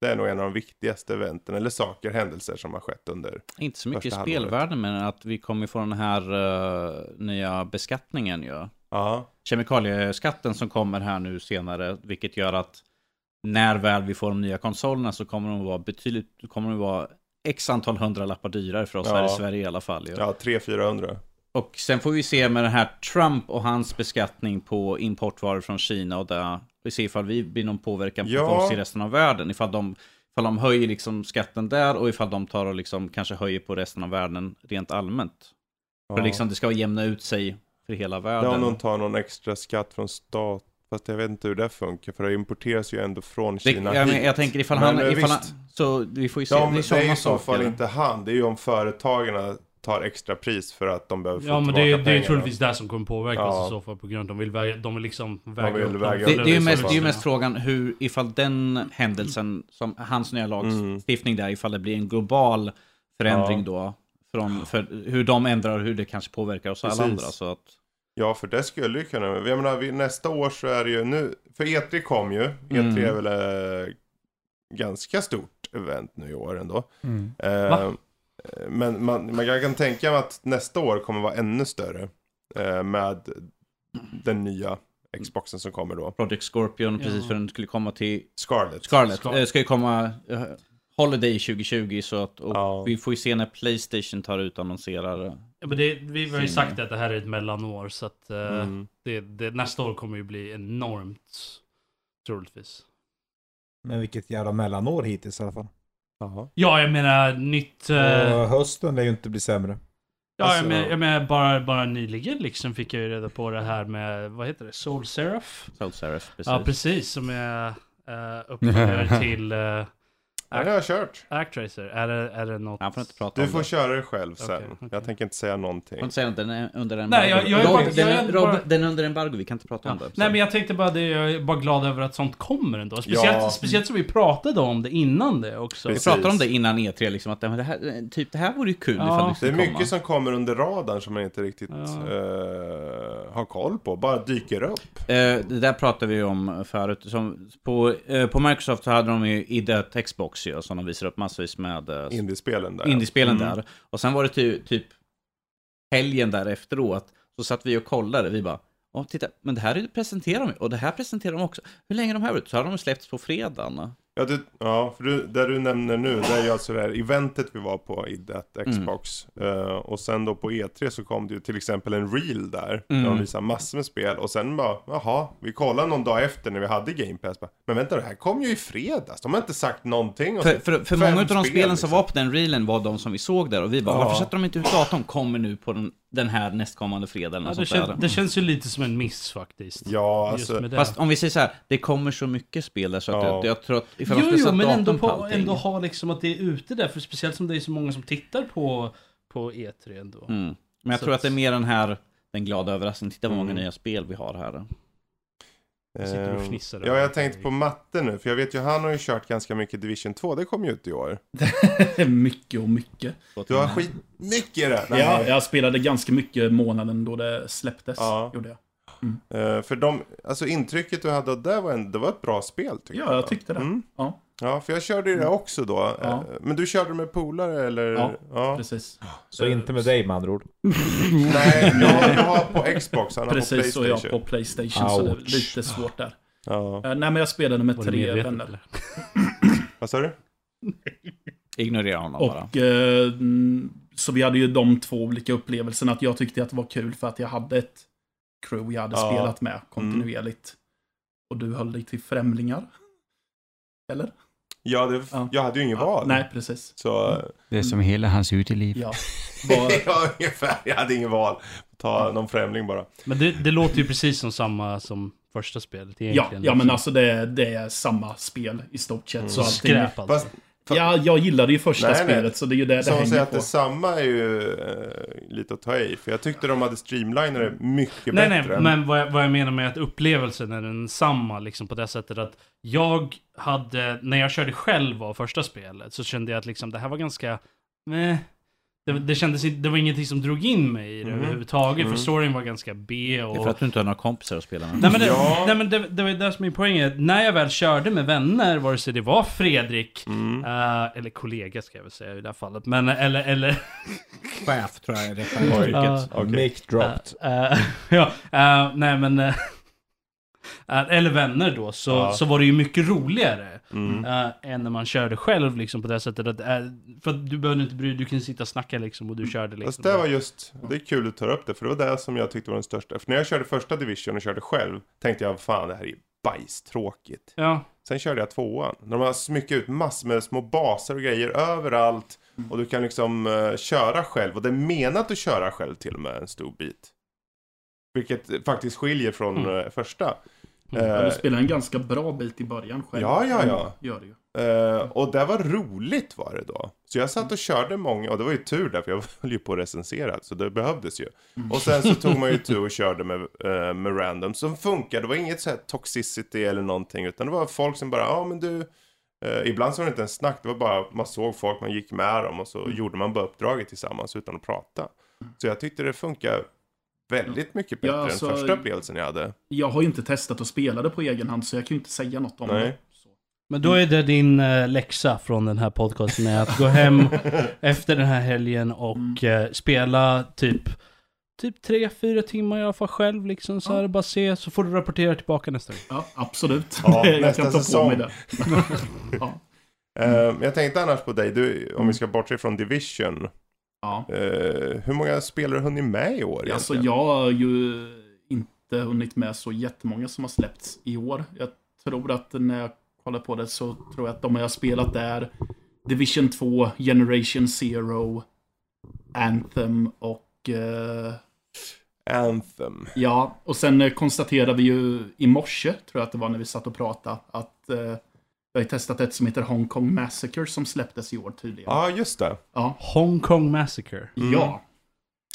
Det är nog en av de viktigaste eventen, eller saker, händelser som har skett under. Inte så mycket i spelvärlden, men att vi kommer få den här eh, nya beskattningen ju. Ja, kemikalieskatten som kommer här nu senare, vilket gör att när väl vi får de nya konsolerna så kommer de vara betydligt, kommer de vara x antal hundralappar dyrare för oss Ja. här i Sverige i alla fall. ju. ja 300-400. Och sen får vi se med den här Trump och hans beskattning på importvaror från Kina och där vi ser ifall vi blir någon påverkan på Ja. oss i resten av världen. Ifall de, ifall de höjer liksom skatten där och ifall de tar och liksom kanske höjer på resten av världen rent allmänt. För Ja. liksom det ska jämna ut sig för hela Ja, världen. någon tar någon extra skatt från stat. Fast jag vet inte hur det funkar, för det importeras ju ändå från Det, Kina jag, men, jag tänker ifall Men, han, eh, ifall han, så vi får ju se, Ja, det är det är i så fall inte han. Det är ju om företagen tar extra pris för att de behöver få Ja men det, är- det är troligtvis det som kommer påverka oss Ja. i så fall på grund av att de vill, väga, de vill liksom väga vill upp väga upp Det, det, är ju mest, det är ju fall. mest frågan hur, ifall den händelsen, som hans nya lagstiftning där, ifall det blir en global förändring Ja. då, från, för hur de ändrar och hur det kanske påverkar oss alla andra. Så att, Ja, för det skulle ju kunna. Jag menar, nästa år så är det ju nu. För E3 kom ju. E3 Mm. är väl eh, ganska stort event nu i år ändå. Mm. Eh, Va? Men man, man jag kan tänka mig att nästa år kommer vara ännu större. Eh, med den nya Xboxen som kommer då. Project Scorpion, Ja. precis för den skulle komma till Scarlet. Scarlet. Scarlet. Eh, ska ju komma eh, Holiday 2020 så att och Ja. vi får ju se när Playstation tar ut och annonserar. eh, Ja, men det, vi har ju sagt att det här är ett mellanår så att eh, Mm. det, det, nästa år kommer ju bli enormt troligtvis. Men vilket jävla mellanår hittills i alla fall. Jaha. Ja, jag menar nytt... eh, Och hösten lär ju inte bli sämre. ja, alltså- jag menar, jag menar bara, bara nyligen liksom fick jag ju reda på det här med, vad heter det, Soul Seraph? Soul Seraph, precis. Ja, precis. Som är uh, uppföljare till uh, Har jag kört. Actracer. Är det, är det något? Han får inte prata Du om får det. köra det själv sen. Okej, okej. Jag tänker inte säga någonting. Jag får inte säga att den är under embargo. Nej, jag- jag är Rob, faktiskt- den, jag är, är Rob, bara- den är under embargo, vi kan inte prata om det. Nej men jag tänkte bara det, jag är bara glad över att sånt kommer ändå. Speciellt, Ja. speciellt som vi pratade om det innan det också. Vi Precis. pratade om det innan E3, liksom, att det här, typ, det här vore ju kul Ja. ifall det Det skulle är komma. mycket som kommer under radarn som man inte riktigt Ja. eh, har koll på. Bara dyker upp. Eh, det där pratade vi om förut. Som på, eh, på Microsoft så hade de ju idött Xbox ju, som de visar upp massvis med eh, Indiespelen där. indiespelen Mm. där. Och sen var det ty, typ helgen där efteråt, så satt vi och kollade, vi bara Åh, titta, men det här är- presenterar de och det här presenterar de också. Hur länge är de här ut? Så har de släppts på fredagen. Ja, du, ja för du, det du nämner nu, det är ju alltså det här eventet vi var på i det Mm. Xbox. Eh, och sen då på E3 så kom det ju till exempel en reel där. Mm. Där de visar massor med spel. Och sen bara, jaha, vi kollade någon dag efter när vi hade Game Pass. Bara, men vänta, det här kom ju i fredags. De har inte sagt någonting. Och För, så- för, för många av de spel, spelen som liksom. var på den reelen var de som vi såg där och vi bara, Ja. varför sätter de inte ut datum? Kommer nu på den, den här nästkommande fredagen. Ja, det, kän, det känns ju lite som en miss faktiskt. Ja, alltså. Fast om vi säger så här, det kommer så mycket spel där så att Ja. jag, jag tror att ifall de Jo, skulle jo, men ändå, på allting. ändå ha liksom att det är ute där. För speciellt som det är så många som tittar på, på E3 ändå. Mm. Men jag Så tror att- att det är mer den här, den glada överraskningen. Titta vad många Mm. nya spel vi har här. Jag sitter och ehm, fnissar Ja, jag tänkte på matte nu. För jag vet ju, han har ju kört ganska mycket Division 2. Det kom ju ut i år. mycket och mycket. Du har skitmycket i det. Ja, jag spelade ganska mycket månaden då det släpptes. Ja. Gjorde jag. Eh, för de, alltså intrycket du hade där var, en, det var ett bra spel tycker Ja, jag tyckte det. Mm. Ja, Ja, för jag körde ju det också då. Ja. Eh, Men du körde med polare eller? Ja. ja. precis. Så inte med dig med andra ord. Nej, jag, jag har på Xbox, han har Precis, på och jag Playstation. på Playstation. Så det är Ouch. lite svårt där. Ja. Eh, nej, men jag spelade med Var tre medveten, vänner. eller? Vad sa du? Ignorera honom bara. Och eh, mm, så vi hade ju de två olika upplevelserna. Att jag tyckte att det var kul för att jag hade ett crew jag hade Ja. spelat med kontinuerligt. Och du höll dig till främlingar. Eller? Ja, det, Ja. jag hade ju ingen val. Nej, precis. Så, Det är som hela hans uteliv. Ja. Var, ja, ungefär. Jag hade ingen val. Ta någon främling bara. Men det, det låter ju precis som samma som första spelet ja, egentligen. ja, men alltså det, det är samma spel i stort sett. Så allting, Skräp alltså. Fast, Ja, jag gillade ju första Nej, nej. spelet så det är ju det det som att hänger säga att på. det samma är ju eh, lite att ta i. För jag tyckte de hade streamlinat det mycket Nej, bättre. nej, men vad jag, vad jag menar med att upplevelsen är densamma liksom på det sättet att jag hade, när jag körde själv av första spelet så kände jag att liksom det här var ganska, meh. Det, det kändes det var ingenting som drog in mig i det Mhm. överhutaget, Mm. för storyn var ganska B Det är och... för att du inte har några kompisar att spela med. Nej men, det, Ja. nej, men det, det var ju det som är poängen. När jag väl körde med vänner, vare sig det var Fredrik, Mm. eh, eller kollega ska jag väl säga i det här fallet, men eller, eller Chef tror jag är Oj. yrket. Okej. Mic dropped. Eh, ja, nej men... eh, eller vänner då, så, Ja. så var det ju mycket roligare. Mm. eh, än när man körde själv liksom på det sättet att... eh, för att du behövde inte bry dig, du kunde sitta och snacka liksom och du körde liksom. Fast det var just, det är kul att ta upp det, för det var det som jag tyckte var den största. För när jag körde första division och körde själv, tänkte jag fan det här är bajstråkigt. Ja, Sen körde jag tvåan. När de har smyckat ut massor med små baser och grejer överallt. Och du kan liksom köra själv. Och det är menat att köra själv till och med en stor bit. Vilket faktiskt skiljer från Mm. eh, första. Eh, du spelar en ganska bra bit i början själv. Ja, ja, ja. Gör det ju. Eh, och det var roligt var det då. Så jag satt och körde många, och det var ju tur där för jag höll ju på att recensera, så det behövdes ju. Och sen så tog man ju tur och körde med, eh, med random som funkade. Det var inget så här toxicity eller någonting, utan det var folk som bara, ja men du, eh, ibland så var det inte en snack, det var bara, man såg folk, man gick med dem och så gjorde man bara uppdraget tillsammans utan att prata. Så jag tyckte det funkar väldigt mycket bättre Ja, alltså- än första upplevelsen jag hade. Jag har ju inte testat att spela det på egen hand så jag kan ju inte säga något om Nej. det. Så. men då är det din eh, läxa från den här podcasten, är att gå hem efter den här helgen och eh, spela typ typ 3-4 timmar i alla fall själv liksom. Så här, bara se, så får du rapportera tillbaka nästa gång. Ja, absolut. Ja, jag nästa kan ta säsong. på mig det. ja. Eh, jag tänkte annars på dig, du, om vi ska bortse från Division. Ja. eh, hur många spelare har hunnit med i år Alltså egentligen? jag har ju inte hunnit med så jättemånga som har släppts i år. Jag tror att när jag kollar på det så tror jag att de jag har spelat är Division 2, Generation Zero, Anthem och eh, Anthem. ja, och sen konstaterade vi ju i morse, tror jag att det var när vi satt och pratade, att eh, jag har testat ett som heter Hong Kong Massacre som släpptes i år tydligen. Ja, just det. Ja. Hong Kong Massacre. Mm. Ja,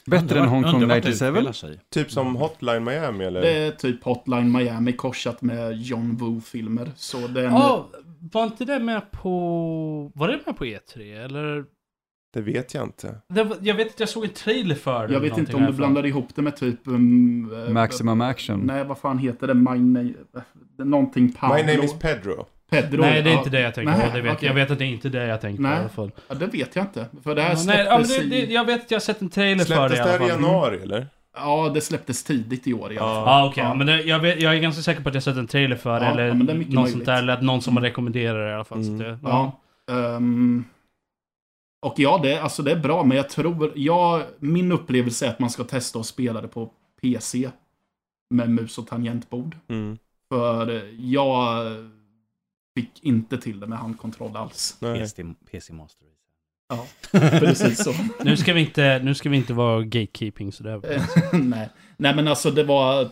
Bättre än Hong Kong Undrar vart det 97? utspelar sig. Typ som Hotline Miami eller? det är typ Hotline Miami korsat med John Woo-filmer. Så den... Ja, var inte det med på... Var det med på E3? Eller? Det vet jag inte. Det var, jag vet att jag såg en trailer för. Jag vet inte om du blandar ihop det med typ... Um, eh, Maximum action. Nej, vad fan heter det? My name... eh, Någonting Pablo. My name is Pedro. Pedro. Nej, det är inte det jag tänker Nej, på. Det vet, okej. Jag vet att det är inte det jag tänker på Nej. i alla fall. Ja, det vet jag inte. För det här Ja, nej, ja, men släpptes det, det, i... jag vet att jag har sett en trailer för det Släpptes i det alla här i fall. januari eller? Ja, det släpptes tidigt i år i alla fall. Ja, okej. Ja. Men det, jag, vet, jag är ganska säker på att jag har sett en trailer för det. Ja, eller ja, men det är mycket något möjligt. sånt där. Eller att någon som har rekommenderat det i alla fall. Mm. Så det, Ja. ehm, och ja, det, alltså det är bra, men jag tror... Ja, min upplevelse är att man ska testa att spela det på PC. Med mus och tangentbord. Mm. För jag fick inte till det med handkontroll alls. Nej. PC, PC Master Race. Ja, precis så. Nu ska vi inte, nu ska vi inte vara gatekeeping sådär. Nej. Nej, men alltså det var...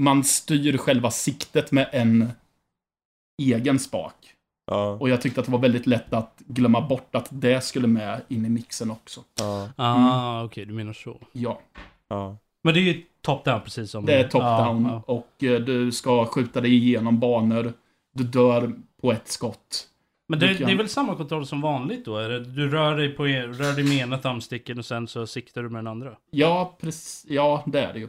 Man styr själva siktet med en egen spak. Ja. Och jag tyckte att det var väldigt lätt att glömma bort att det skulle med in i mixen också. Ja. Ah, okej, du menar så. Ja, Ja. Men det är ju top-down precis som... det är top-down Ja, ja. och eh, du ska skjuta dig igenom banor. Du dör på ett skott. Men det, det är väl samma kontroll som vanligt då? Är det, du rör dig, på, rör dig med ena thumbsticken och sen så siktar du med den andra? Ja, precis. Ja, det är det ju.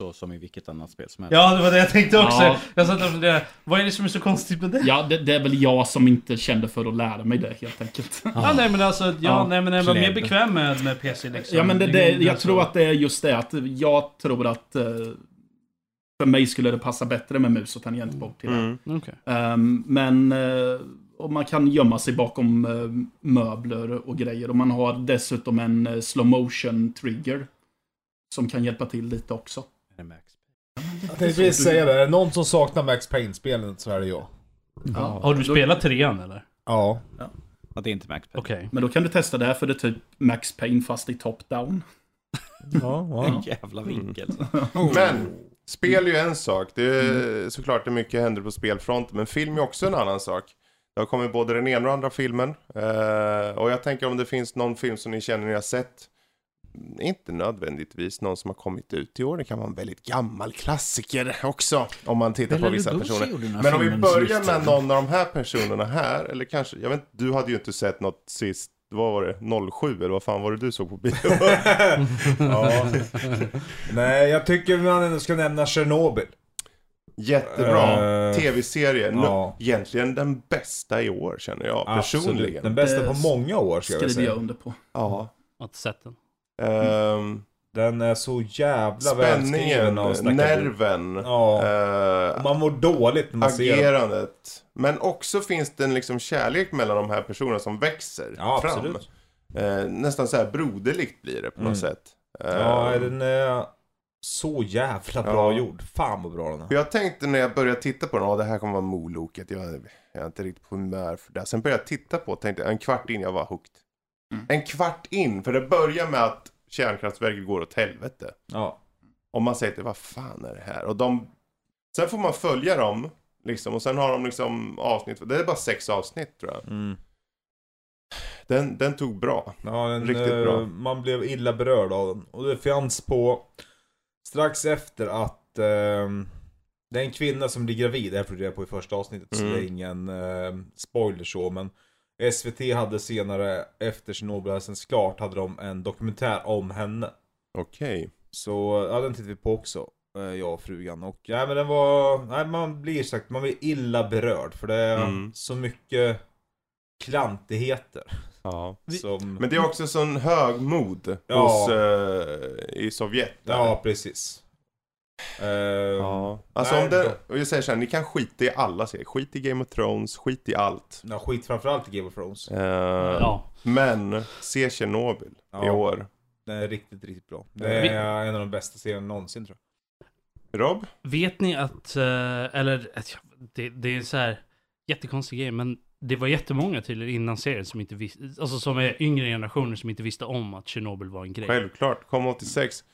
Så som i vilket annat spel som helst. Ja, det var det jag tänkte också. Ja. Jag satt och funderade, vad är det som är så konstigt med det? Ja, det, det är väl jag som inte kände för att lära mig det helt enkelt. Ja, nej men alltså, ja, Ja, nej men jag var mer bekväm med, med PC liksom. Ja, men det, det, jag tror att det är just det att jag tror att eh, för mig skulle det passa bättre med mus och tangentbord till det. Mm. Okej. Ehm, men eh, och man kan gömma sig bakom eh, möbler och grejer. Och man har dessutom en uh, slow motion trigger. Som kan hjälpa till lite också. Är det Max? Jag tänkte precis säga det, är det någon som saknar Max Payne-spelen så är det jag. Ja. Har du spelat trean eller? Ja. Ja, det är inte Max Payne. Okej. Men då kan du testa det här för det är typ Max Payne fast i top-down. Ja, En jävla vinkel. Men, spel är ju en sak. Det är såklart det mycket händer på spelfronten. Men film är också en annan sak. Det har kommit både den ena och andra filmen. Eh, och jag tänker om det finns någon film som ni känner ni har sett. Inte nödvändigtvis någon som har kommit ut i år. Det kan vara en väldigt gammal klassiker också. Om man tittar på vissa personer. Men om vi börjar med någon av de här personerna här. Eller kanske, jag vet inte, du hade ju inte sett något sist. Vad var det? 07 eller vad fan var det du såg på bio? ja. Nej, jag tycker man ändå ska nämna Chernobyl. Jättebra. Eh, Tv-serie. Ja. Egentligen den bästa i år känner jag personligen. Absolut. Den bästa Det på många år ska jag vilja Skriver jag säga. under på. Ja. Jag har inte sett den. Ehm, Den är så jävla välskriven spänningen, av Snacka nerven, Ja. eh, Man mår dåligt när man ser den. Men också finns det en liksom kärlek mellan de här personerna som växer Ja, fram. absolut. Eh, nästan så här broderligt blir det på något Mm. sätt. Eh, Ja, den är så jävla bra Ja. gjord. Fan vad bra den är. Jag tänkte när jag började titta på den, ja det här kommer vara Moloket, jag, jag är inte riktigt på humör för det. Sen började jag titta på tänkte en kvart in, jag var hooked. Mm. En kvart in, för det börjar med att kärnkraftverket går åt helvete. Ja. Och man säger till vad fan är det här? Och de... Sen får man följa dem, liksom, och sen har de liksom avsnitt, det är bara sex avsnitt tror jag. Mm. Den, den tog bra. Ja, den, Riktigt eh, bra. Man blev illa berörd av den. Och det fanns på strax efter att ehm, det är en kvinna som blir gravid. Det här får du reda på i första avsnittet. Så Mm. det är ingen eh, spoiler så. Men SVT hade senare efter Tjernobyl hade sänts klart hade de en dokumentär om henne. Okej. Så ja, den tittade vi på också. Eh, Jag och frugan. Och ja, men den var... Nej, man blir sagt, man blir illa berörd. För det är Mm. så mycket klantigheter. Ja. Som... Men det är också sån högmod Ja. hos, eh, i Sovjet. där. Ja, precis. Eh, Ja. Alltså nej, om det, och jag säger så här, ni kan skita i alla serier. Skit i Game of Thrones, skit i allt. Ja, skit framförallt i Game of Thrones. Eh, Ja. Men, se Tjernobyl i Ja. år. Den är riktigt, riktigt bra. Det är en av de bästa serierna någonsin tror jag. Rob? Vet ni att, eh, eller det, det är så här jättekonstig grej, men det var jättemånga tydligen innan serien som inte visste, alltså som är yngre generationer som inte visste om att Tjernobyl var en grej. Självklart, kom 86.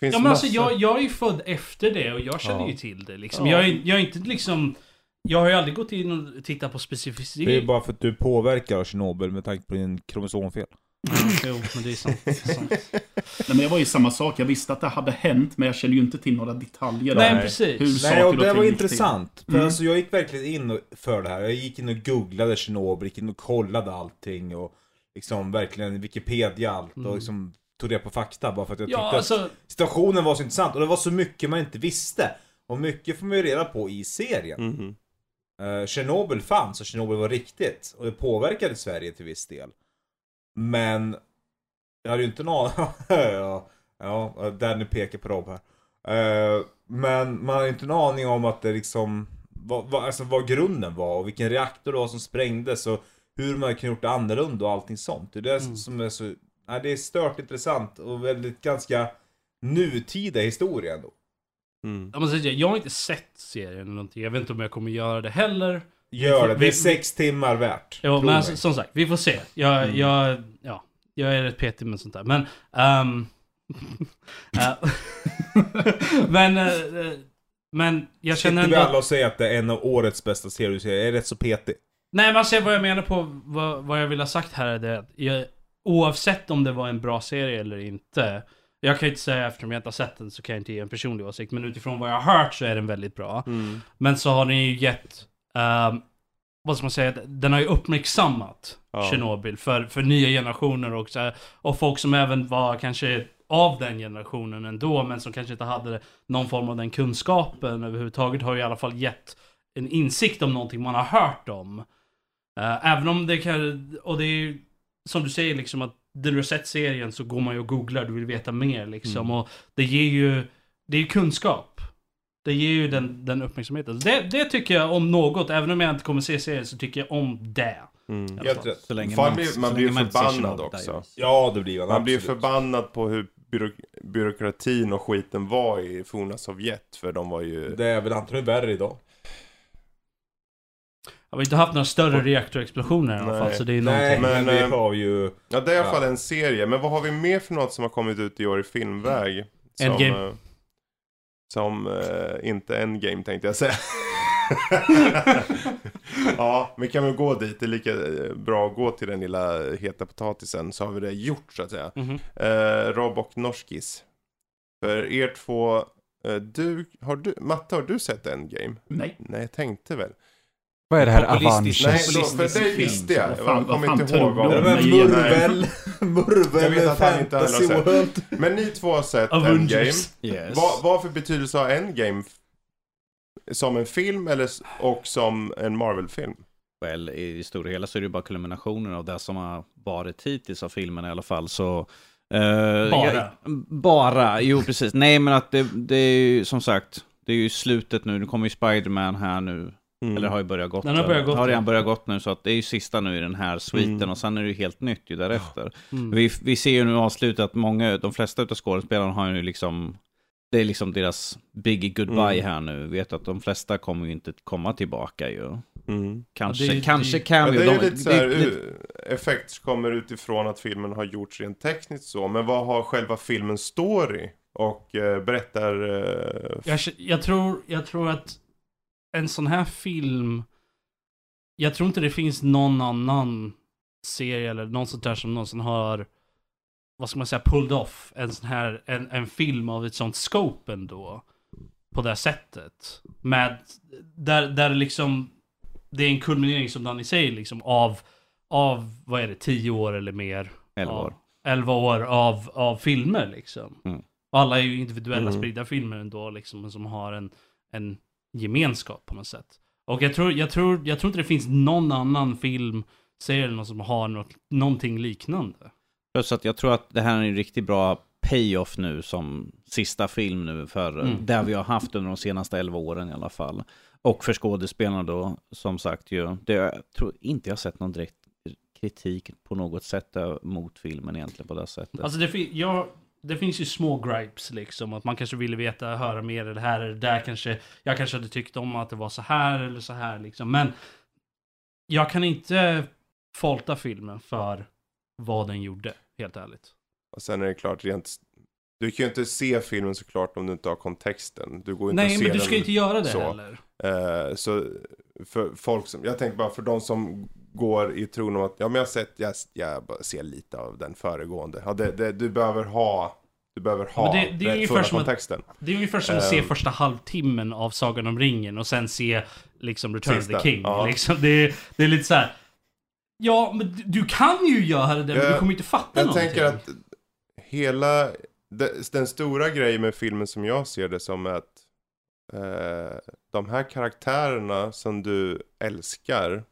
Finns Ja men alltså massa- jag, jag är ju född efter det och jag känner Ja. ju till det liksom. Ja. Jag, är, jag är inte liksom, jag har ju aldrig gått in och tittat på Det är specifikt. bara för att du påverkar Tjernobyl med tanke på din kromosomfel. Jo, men det är sant. Det är sant. Nej, men jag var ju samma sak. Jag visste att det hade hänt, men jag kände ju inte till några detaljer. Nej, precis. Hur Nej, saker och det var till. intressant. För Mm. alltså jag gick verkligen in för det här. Jag gick in och googlade Tjernobyl, gick in och kollade allting och liksom verkligen Wikipedia allt och Mm. liksom tog det på fakta bara för att jag Ja, tyckte alltså, att situationen var så intressant och det var så mycket man inte visste. Och mycket får man ju reda på i serien. Mhm. Uh, Tjernobyl fanns och Tjernobyl var riktigt och det påverkade Sverige till viss del. Men jag hade ju inte någon ja, ja, Danny pekar på Rob här. Eh, men man har ju inte en aning om att det liksom vad, vad, alltså vad grunden var och vilken reaktor det var som sprängdes och hur man kunde gjort det annorlunda och allting sånt. Det är det Mm. som är så, nej, det är stört intressant och väldigt ganska nutida historia ändå. Mm. jag, säga, jag har inte sett serien eller någonting. Jag vet inte om jag kommer göra det heller. Gör det, det Vi- är sex timmar värt. Jo, men alltså, som sagt, vi får se. Jag, Mm. jag, ja, jag är rätt petig med sånt där. Men, eh, men, eh, men jag känner Sitter vi ändå... alla och säger att det är en av årets bästa serier, jag är rätt så petig. Nej, men alltså vad jag menar på, vad, vad jag vill ha sagt här är det att jag, oavsett om det var en bra serie eller inte. Jag kan ju inte säga eftersom jag inte har sett den så kan jag inte ge en personlig åsikt. Men utifrån vad jag har hört så är den väldigt bra. Mm. Men så har den ju gett, ehm, vad ska man säga, den har ju uppmärksammat Ja. Tjernobyl för, för nya generationer och, så här, och folk som även var kanske av den generationen ändå, men som kanske inte hade någon form av den kunskapen överhuvudtaget, har ju i alla fall gett en insikt om någonting man har hört om. Eh, även om det kan, och det är ju som du säger liksom att när du har sett serien så går man ju och googlar, du vill veta mer liksom. Mm. Och det ger ju, det är ju kunskap. Det ger ju den, den uppmärksamheten. Det, det tycker jag om något, även om jag inte kommer se serien så tycker jag om det. Mm. Helt rätt. Så länge man, blir- så man länge blir ser förbannad också. Ja, det blir man. Man blir absolut. förbannad på hur byråk byråkratin och skiten var i forna Sovjet. För de var ju... Det är väl antagligen värre idag. Jag har inte haft några större reaktorexplosioner i alla fall, Nej. så det är Nej, någonting. Men, men vi eh, har ju... Ja, det är i alla Ja. fall en serie. Men vad har vi mer för något som har kommit ut i år i filmväg? Som, Endgame. eh, som eh, inte Endgame tänkte jag säga. ja, men kan vi gå dit? Det är lika eh, bra att gå till den lilla heta potatisen så har vi det gjort så att säga. Mhm. Eh, Rob och Norskis. För er två, eh, du, har du, Matte har du sett Endgame? Nej. Nej, jag tänkte väl. Vad är det här Avengers? Nej, då, för dig visste jag. Vad fan- Jag kommer inte ihåg vad men Nej, Murvel, Jag Murvel Fantasy. World. Men ni två har sett Endgame. Yes. Vad, vad för betydelse har Endgame som en film eller, och som en Marvel-film? Well, i det stora hela så är det ju bara kulminationen av det som har varit hittills av filmen i alla fall. Så, eh, Bara? Jag, bara, jo precis. Nej men att det, det är ju som sagt, det är ju slutet nu. Nu kommer ju Spider-Man här nu. Mm. Eller har ju börjat gått. Den har börjat gått, Har redan ja. börjat gått nu så att det är ju sista nu i den här sviten Mm. och sen är det ju helt nytt ju därefter. Mm. Vi, vi ser ju nu avslutat att många, de flesta utav skådespelarna har ju liksom det är liksom deras biggie goodbye Mm. här nu. Vet att de flesta kommer ju inte komma tillbaka ju. Mm. Kanske, Ja, det- kanske kan Ja, vi. det är ju de- lite så här, det- u- effekt som kommer utifrån att filmen har gjorts rent tekniskt så. Men vad har själva filmens story och eh, berättar... Eh, Jag, jag, tror, jag tror att en sån här film... Jag tror inte det finns någon annan serie eller något sånt där som någonsin har... Vad ska man säga? Pulled off. En sån här... En, en film av ett sånt scope ändå. På det här sättet. Med... Där, där liksom... Det är en kulminering som Danny säger liksom av... Av, vad är det, tio år eller mer? Elva år. 11 år av, av filmer liksom. Mm. Alla är ju individuella Mm. spridda filmer ändå liksom, som har en, en gemenskap på något sätt. Och jag tror, jag, tror, jag tror inte det finns någon annan film serier någon som har något, någonting liknande. Plus att jag tror att det här är en riktigt bra payoff nu som sista film nu för Mm. det vi har haft under de senaste 11 åren i alla fall. Och för skådespelarna då, som sagt ju. Det, jag tror inte jag sett någon direkt kritik på något sätt mot filmen egentligen på det sättet. Alltså det, jag, det finns ju små gripes liksom. Att man kanske ville veta, höra mer eller det här eller det där kanske. Jag kanske hade tyckt om att det var så här eller så här liksom. Men jag kan inte faulta filmen för vad den gjorde, helt ärligt. Och sen är det klart rent... Du kan ju inte se filmen såklart om du inte har kontexten. Du går inte Nej, men du ska den, inte göra det så. heller. Eh, så för folk som, jag tänker bara för de som går i tron om att, ja men jag har sett, jag, jag ser lite av den föregående. Ja, det, det, du behöver ha, du behöver ha Men det- det är ungefär som att- kontexten. Det är ungefär som att se Ehm. första halvtimmen av Sagan om ringen och sen se liksom Return of Sista, the King. ja. Liksom, det, är, det är lite så här. Ja, men du- kan ju göra det, men Jag- du kommer inte fatta Jag någonting. tänker att hela, den stora grejen med filmen som jag ser det som är att eh, de här karaktärerna som du älskar,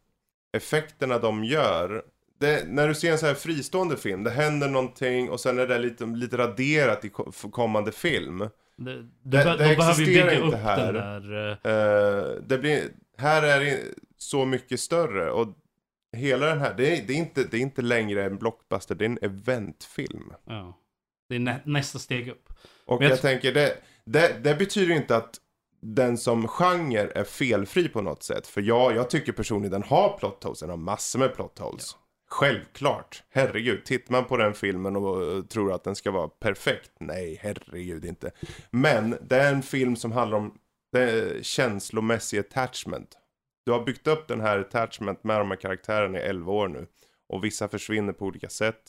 effekterna de gör, det, när du ser en så här fristående film, det händer någonting och sen är det lite, lite raderat i kommande film. Det, Det- det de behöver ju existerar inte här. där... Eh, det blir, här är det så mycket större och hela den här, det är, det är, inte, det är inte längre en blockbuster, det är en eventfilm. ja. Det är nä, nästa steg upp. Och jag jag, tänker, det, det, det betyder inte att den som genre är felfri på något sätt. För jag, jag tycker personligen den har plot holes, den har massor med plot holes. Självklart, herregud. Tittar man på den filmen och tror att den ska vara perfekt, nej, herregud inte. Men det är en film som handlar om känslomässig attachment. Du har byggt upp den här attachment med de här karaktärerna i 11 år nu. Och vissa försvinner på olika sätt.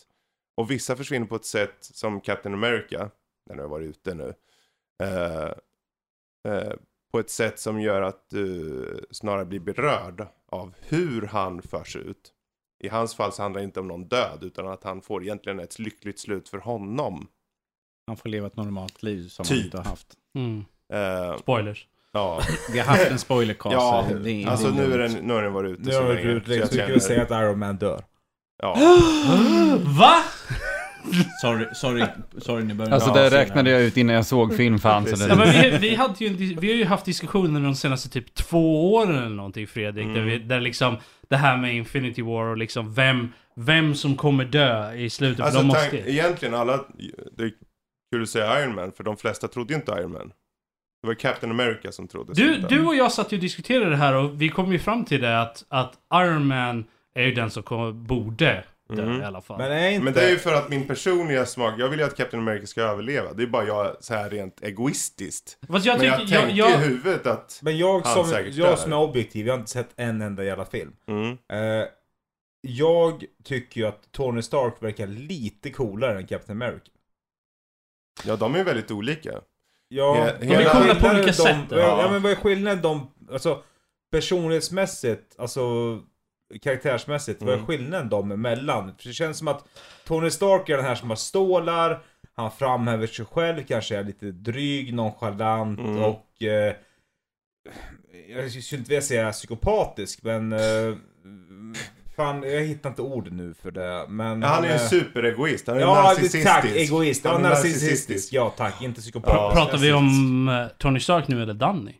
Och vissa försvinner på ett sätt som Captain America, den har varit ute nu. Eh, eh, på ett sätt som gör att du snarare blir berörd av hur han förs ut. I hans fall så handlar det inte om någon död utan att han får egentligen ett lyckligt slut för honom. Han får leva ett normalt liv som Typ. han inte har haft. Mm. Eh, Spoilers. ja, Vi har haft en spoilercast. ja det alltså det nu, är den, nu har den varit ute Nu så har vi länge. ut så jag så vi säga att Iron Man dör. Ja, Va? Sorry, sorry, sorry ni börjar Alltså det räknade jag ut innan jag såg film fan. Så Precis. Ja, men det, vi, vi, hade ju, en vi har ju haft diskussioner de senaste typ två åren eller någonting Fredrik. Mm. Där, vi, där liksom det här med Infinity War och liksom vem, vem som kommer dö i slutet. alltså för de tank, måste... egentligen alla, det är kul att säga Iron Man för de flesta trodde ju inte Iron Man. Det var Captain America som trodde Du, du och jag satt ju och diskuterade det här och vi kom ju fram till det att, att Iron Man är ju den som kommer, borde Mm. i alla fall. Men är inte... Men det är ju för att min personliga smak, jag vill ju att Captain America ska överleva. Det är bara jag så här rent egoistiskt. Fast jag Men jag tycker, jag, jag, i huvudet att... Men jag Han som, jag dör. som är objektiv, jag har inte sett en enda jävla film. Mm. Eh, jag tycker ju att Tony Stark verkar lite coolare än Captain America. Ja, de är ju väldigt olika. Ja, He- hela- är coola på olika de- sätt, ja. ja, men vad är skillnaden de, alltså personlighetsmässigt, alltså karaktärsmässigt, vad är Mm. skillnaden dem emellan? För det känns som att Tony Stark är den här som har stålar, han framhäver sig själv, kanske är lite dryg, nonchalant Mm. och eh, jag skulle inte vilja säga psykopatisk, men eh, fan, jag hittar inte ord nu för det. Men Han är ju en superegoist, han är Ja, narcissistisk. tack, egoist. Ja, Han är narcissistisk. narcissistisk. Ja, tack, inte psykopat. Ja. pratar vi om eh, Tony Stark nu eller Danny?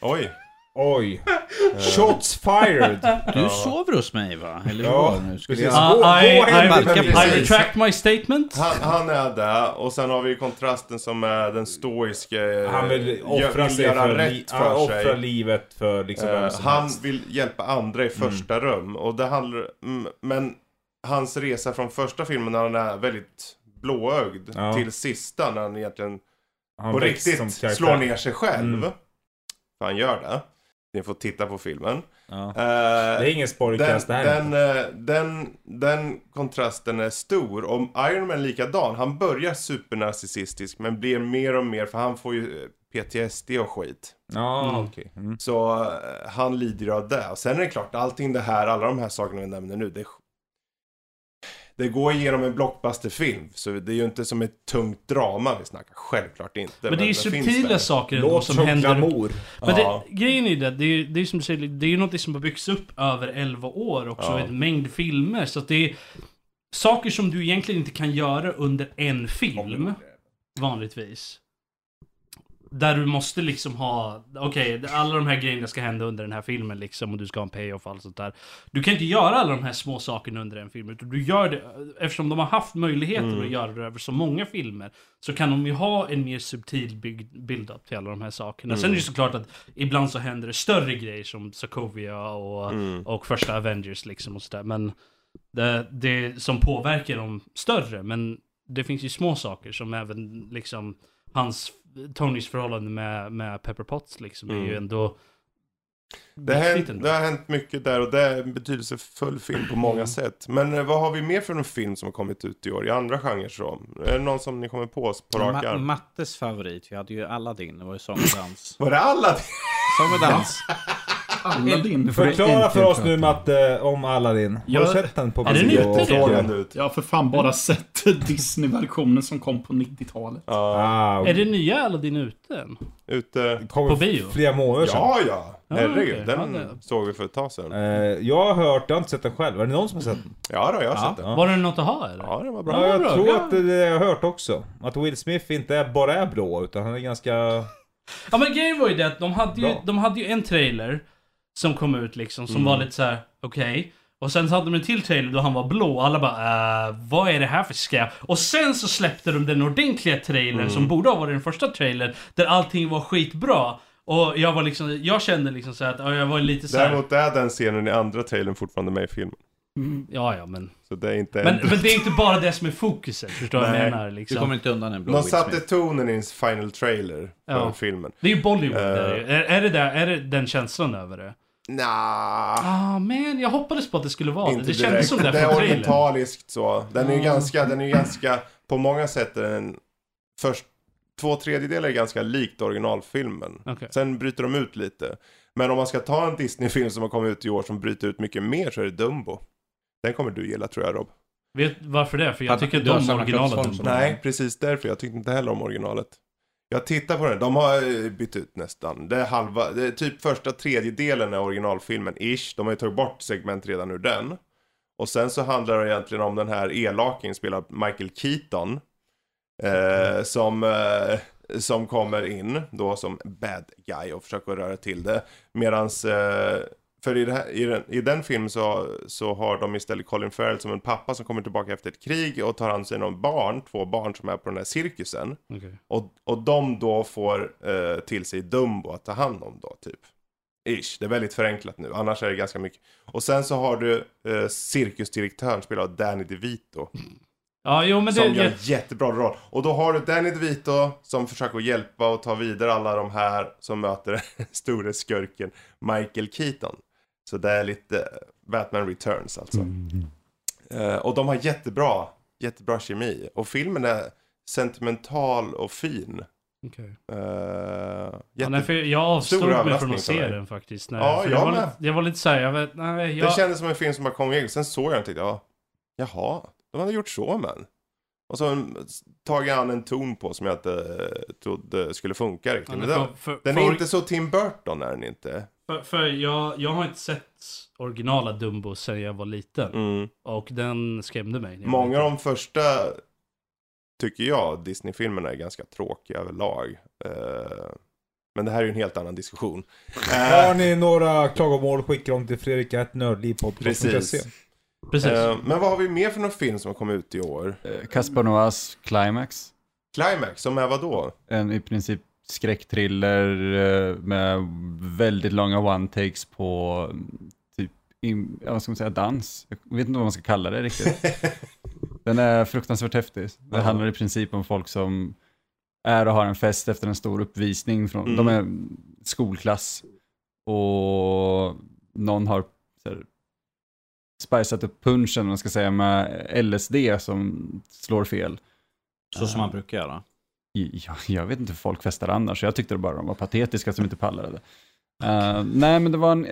Oj. Oj. Shots fired. Du Ja. sover hos mig va? Eller hur Ja, nu? Skulle precis. jag... Uh, I, I. I precis. retract my statement. Han, han är där och sen har vi kontrasten som är den stoiske. Han vill offra vill sig göra för, rätt för han sig. livet för liksom Eh, som han helst. vill hjälpa andra i första rum. Och det handlar... mm, Men hans resa från första filmen när han är väldigt blåögd Ja. till sista när han egentligen Han på riktigt slår ner sig själv. Mm. För han gör det. Ni får titta på filmen. Ja. Eh, Det är ingen den, spoilercast det här. den, eh, den, den kontrasten är stor. Om Iron Man är likadan, han börjar supernarcissistisk men blir mer och mer, för han får ju eh, PTSD och skit. Ja, Mm. okej. Mm. Så han lider av det. Och sen är det klart, allting det här, alla de här sakerna vi nämner nu, det, det går igenom en blockbusterfilm. Så det är ju inte som ett tungt drama vi snackar. Självklart inte. Men det är ju subtila saker ändå som händer. glamour. Men Ja. det, grejen är ju det, det är det är som du säger, det är ju något som har byggts upp över 11 år också, Ja. en mängd filmer. Så att det är saker som du egentligen inte kan göra under en film, vanligtvis. Där du måste liksom ha, okej, alla de här grejerna ska hända under den här filmen liksom, och du ska ha en payoff och allt sånt där. Du kan inte göra alla de här små sakerna under en film, utan du gör det, eftersom de har haft möjligheten Mm. att göra det över så många filmer, så kan de ju ha en mer subtil build-up till alla de här sakerna. Sen är det ju såklart att ibland så händer det större grejer som Sokovia och, Mm. och första Avengers liksom och sådär. Men det, det som påverkar dem större, men det finns ju små saker som även liksom hans, Tonys förhållande med, med Pepper Potts liksom är ju Mm. ändå Det hänt, ändå. det har hänt mycket där och det är en betydelsefull film på många sätt. Men eh, vad har vi mer för en film som har kommit ut i år i andra genrer så? Är det någon som ni kommer på på rak Ma-? Mattes favorit, vi hade ju Aladdin, det var ju sång och dans. Var det alla? Sång och dans. Aladdin. Nu Förklara för oss nu Matte om Aladdin. Har Ja, du sett den på är den bio? ute ut. Jag har för fan bara sett Disney-versionen som kom på 90-talet. Ja, Ah, Är det nya Aladdin ute än? ute. på bio? Flera månader sedan. Ja, ja. Ja, Herregud, okej. den Ja, det- såg vi för ett tag sedan. Eh, jag har hört, jag har inte sett den själv. Är det någon som har sett den? Ja, då, jag har Ja. sett den. Var det något att ha eller? Ja, det var bra. Ja, jag bra. tror Ja. att det det jag har hört också. Att Will Smith inte är, bara är blå, utan han är ganska... Ja men grejen var ju det att de hade ju, Bra. de hade ju en trailer som kom ut liksom, som var lite så här: okej. Och sen så hade de en till trailer då han var blå och alla bara äh, vad är det här för skräp? Och sen så släppte de den ordentliga trailern som borde ha varit den första trailern, där allting var skitbra. Och jag var liksom, jag kände liksom så att ja, jag var lite så här, Däremot är den scenen i andra trailern fortfarande med i filmen. ja ja men. Så det är inte... Men, men det är inte bara det som är fokuset, förstår du vad jag menar Du liksom. kommer inte undan en blå De Will satte tonen i en final trailer för Ja. filmen. Det är ju Bollywood där ju. är, är, det där, är det den känslan över det? Nja, Ah men jag hoppades på att det skulle vara det. inte Det direkt. kändes som det det från är trailern. orientaliskt så. Den är ju Ah. ganska, den är ju ganska, på många sätt är den först, två tredjedelar är ganska likt originalfilmen. Okej. Sen bryter de ut lite. Men om man ska ta en Disney-film som har kommit ut i år som bryter ut mycket mer så är det Dumbo. Den kommer du gilla tror jag Rob. Vet varför det? För jag Att tycker du har de samma originalen... kroppsform som- Nej, precis därför. Jag tyckte inte heller om originalet. Jag tittar på den. De har eh, bytt ut nästan. Det är halva, det är typ första tredjedelen av originalfilmen, ish. De har ju tagit bort segment redan ur den. Och sen så handlar det egentligen om den här elaken spelad Michael Keaton. Eh, som, eh, som kommer in då som bad guy och försöker röra till det. Medans, eh, för i, det här, i, den, i den filmen så, så har de istället Colin Farrell som en pappa som kommer tillbaka efter ett krig och tar hand om sina barn, två barn som är på den här cirkusen. Okej. Och, och de då får eh, till sig Dumbo att ta hand om då, typ. Ish, det är väldigt förenklat nu, annars är det ganska mycket. Och sen så har du eh, cirkusdirektören spelad av Danny DeVito. Ja, jo men det... Som gör en det jättebra roll. Och då har du Danny DeVito som försöker hjälpa och ta vidare alla de här som möter den store skurken Michael Keaton. Så det är lite Batman Returns alltså. Eh, och de har jättebra, jättebra kemi. Och filmen är sentimental och fin. Okej. Uh, ja, jätte... nej, för jag avstod mig från att se mig. den faktiskt. Nej, Ja, för jag jag, var lite, jag var lite såhär, jag vet, nej, jag... Det kändes som en film som bara kom igång. Sen såg jag den och tänkte, ja, jaha, de hade gjort så men. Och så tagit an en ton på som jag inte eh, trodde skulle funka riktigt. Ja, Men men den, för, för, den för, är inte så Tim Burton är den inte. För, för jag, jag har inte sett originala Dumbo sedan jag var liten. Mm. Och den skrämde mig. Många av de första, tycker jag, Disney-filmerna är ganska tråkiga överlag. Eh, men det här är ju en helt annan diskussion. Har ni några klagomål, skicka dem till fredrik.nördlivpodcast.se Precis. Precis. eh, men vad har vi mer för någon film som har kommit ut i år? Eh, Caspar Climax. Climax, som är vad då? En i princip skräckthriller eh, med väldigt långa one-takes på typ, in, vad ska man säga, dans. Jag vet inte vad man ska kalla det riktigt. Den är fruktansvärt häftig. Det handlar i princip om folk som är och har en fest efter en stor uppvisning. Från, Mm. De är skolklass och någon har så här, spicat upp punchen, man ska säga, med LSD som slår fel. Så som man brukar göra. Ja, jag vet inte hur folk festar annars, jag tyckte bara de var patetiska som inte pallade det. Eh, nej, men det var en, eh,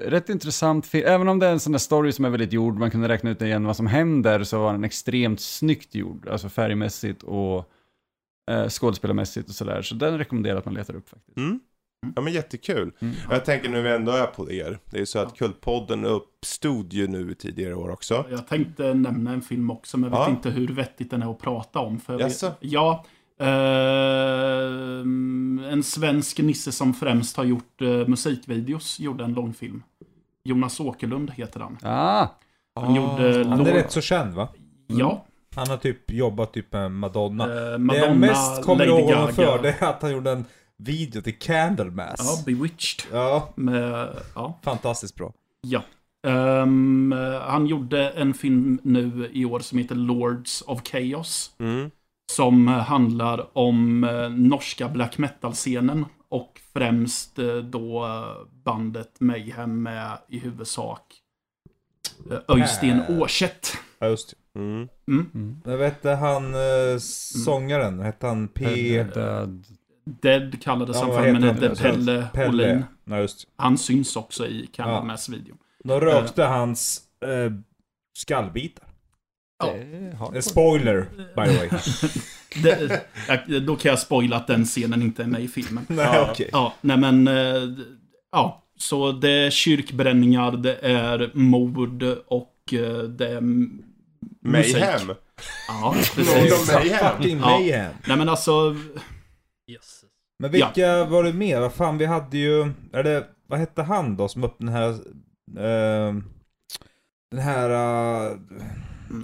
rätt intressant film. Även om det är en sån där story som är väldigt gjord, man kunde räkna ut igen vad som händer, så var den extremt snyggt gjord. Alltså färgmässigt och eh, skådespelarmässigt och sådär. Så den rekommenderar jag att man letar upp faktiskt. Mm. Ja men jättekul. Mm. Och Jag tänker nu vi ändå är på er. Det är ju så att Kultpodden uppstod ju nu tidigare år också. Jag tänkte nämna en film också, men jag vet Ja. inte hur vettigt den är att prata om. För jag vet- Jaså? Ja. Ehm, en svensk nisse som främst har gjort eh, musikvideos gjorde en långfilm. Jonas Åkerlund heter han. Ah, Han gjorde Han är rätt så känd va? Ja. Han har typ jobbat typ med Madonna. det Madonna, jag mest kommer Lady ihåg honom för det är att han gjorde en video till Candlemass. Ja, Bewitched. Ja, Med, ja. fantastiskt bra. Ja. Eh, han gjorde en film nu i år som heter Lords of Chaos. Mm. Som handlar om eh, norska black metal-scenen. Och främst eh, då eh, bandet Mayhem med i huvudsak Öystein Äh. Årseth. Ja, just det. Mm. Mm. Men vet du, han sångaren, hette han P... Död. Dead kallades Ja, han vad för, men hette Pelle, Pelle. Olin. Ja, just. Han syns också i Candlemass-videon. De rökte hans eh, skallbitar. Ja. Spoiler, by the way. Det, jag- då kan jag spoila att den scenen inte är med i filmen. Nej, Ja. okej. Ja, nej men... eh, Ja, så det är kyrkbränningar, det är mord och eh, det är musik. Mayhem. Ja, precis. Mayhem. Fucking Ja. mayhem. Nej men alltså... Yes. Men vilka var det mer? Vad fan, vi hade ju... Är det... Vad hette han då som öppnade den här... eh, den här... eh,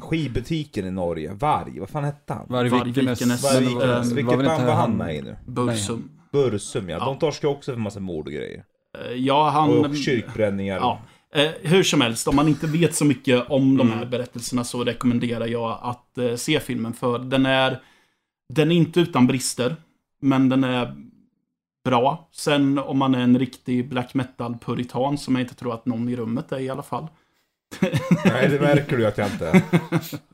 skivbutiken i Norge. Varg. Vad fan hette han? Vargvikernes... Vargvikernes- Varg, eh, var vilket inte band var han med i nu? Bursum. Bursum ja. Ja. De torskar också för massa mord och grejer. Eh, Ja, han... Och kyrkbränningar. Ja. Eh, hur som helst, om man inte vet så mycket om de här Mm. berättelserna så rekommenderar jag att eh, se filmen. För den är... Den är inte utan brister. Men den är bra. Sen om man är en riktig black metal-puritan, som jag inte tror att någon i rummet är i alla fall. Nej, det märker du att jag inte är.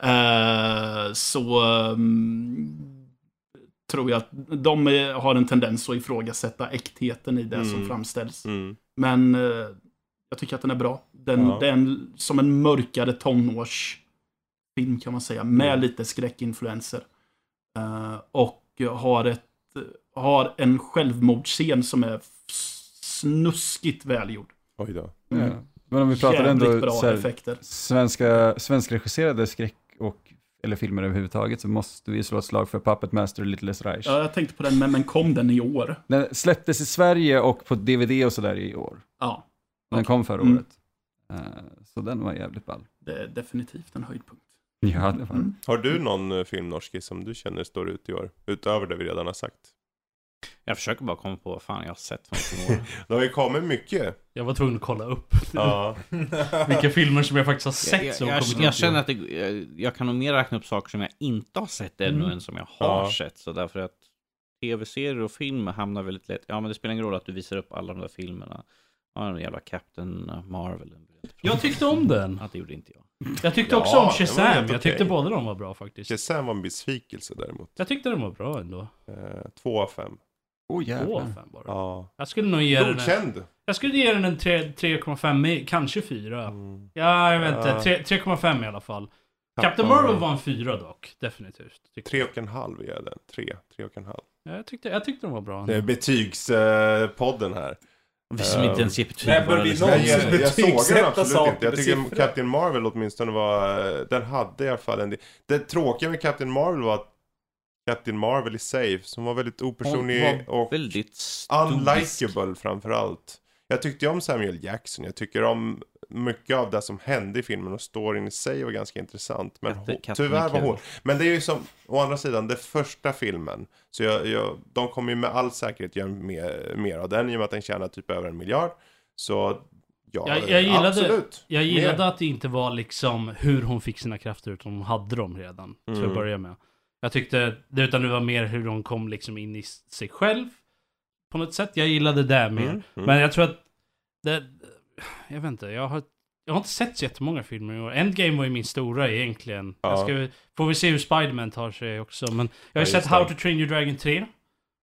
Eh, så ehm, tror jag att de är, har en tendens att ifrågasätta äktheten i det som Mm. framställs. Mm. Men eh, jag tycker att den är bra. Den, Ja. Det är en, som en mörkare tonårsfilm kan man säga. Med Mm. lite skräckinfluenser. Eh, och har, ett, har en självmordsscen som är snuskigt välgjord. Oj då. Mm. Men om vi pratar Jävligt ändå så här, svenska, svenskregisserade skräck och eller filmer överhuvudtaget så måste vi slå ett slag för Puppet Master och Little Reich. Ja, jag tänkte på den, men, men kom den i år? Den släpptes i Sverige och på DVD och sådär i år. Ja, Den kom förra Mm. året. Eh, så den var jävligt ball. det är definitivt en höjdpunkt. Ja, det var Mm. Har du någon eh, film norski som du känner står ut i år? Utöver det vi redan har sagt. Jag försöker bara komma på vad fan jag har sett i år. Det har ju kommit mycket. Jag var tvungen att kolla upp Ja. vilka filmer som jag faktiskt har sett jag, som jag, jag, år. känner att det, jag, jag kan nog mer räkna upp saker som jag inte har sett ännu Mm. än som jag har Ja. sett. Så därför att tv-serier och film hamnar väldigt lätt. Ja, men det spelar ingen roll att du visar upp alla de där filmerna. Ja, den jävla Captain Marvel. jag Jag tyckte om den. Ja, det gjorde inte jag. Jag tyckte Ja, också om Shazam. helt Jag tyckte båda de var bra faktiskt. Shazam var en besvikelse däremot. Jag tyckte den var bra ändå. Eh, två av fem. Åh jävlar. bara. Ja. Jag skulle nog ge den en, Godkänd. Jag skulle ge den en tre- 3,5, i- kanske 4. Mm. Ja, jag vet inte. Ja. Tre- 3,5 i alla fall. Captain Marvel var en 4 dock. Definitivt. Tyckte Tre jag. och en halv är den. Tre, tre och en halv. Ja, jag, tyckte, jag tyckte den var bra. Det är betygspodden här. Vi som Eh, inte ens ger betyg Nej, bara vi liksom- Jag, jag, jag såg den betygsätta absolut saker inte. Jag med tycker siffror. Captain Marvel åtminstone var... Den hade i alla fall en del. Det tråkiga med Captain Marvel var att Captain Marvel i sig, som var väldigt opersonlig var och väldigt unlikable framförallt. Jag tyckte om Samuel Jackson. Jag tycker om mycket av det som hände i filmen och storyn i sig var ganska intressant. Men Katte- tyvärr är var hon... Men det är ju som, å andra sidan, det första filmen. Så jag, jag, de kommer ju med all säkerhet göra mer, mer av den i och med att den tjänar typ över en miljard. Så ja, Jag- jag gillade- absolut. Jag gillade Mer. att det inte var liksom hur hon fick sina krafter, utan hon hade dem redan. Till Mm. att börja med. Jag tyckte, det, utan det var mer hur hon kom liksom in i sig själv. På något sätt. Jag gillade det mer. Mm, mm. Men jag tror att det, jag vet inte, jag har, jag har inte sett så jättemånga filmer i år. Endgame var ju min stora egentligen. Ja. Jag ska, får vi se hur Spiderman tar sig också. Men jag har ju Ja, sett How to Train Your Dragon 3.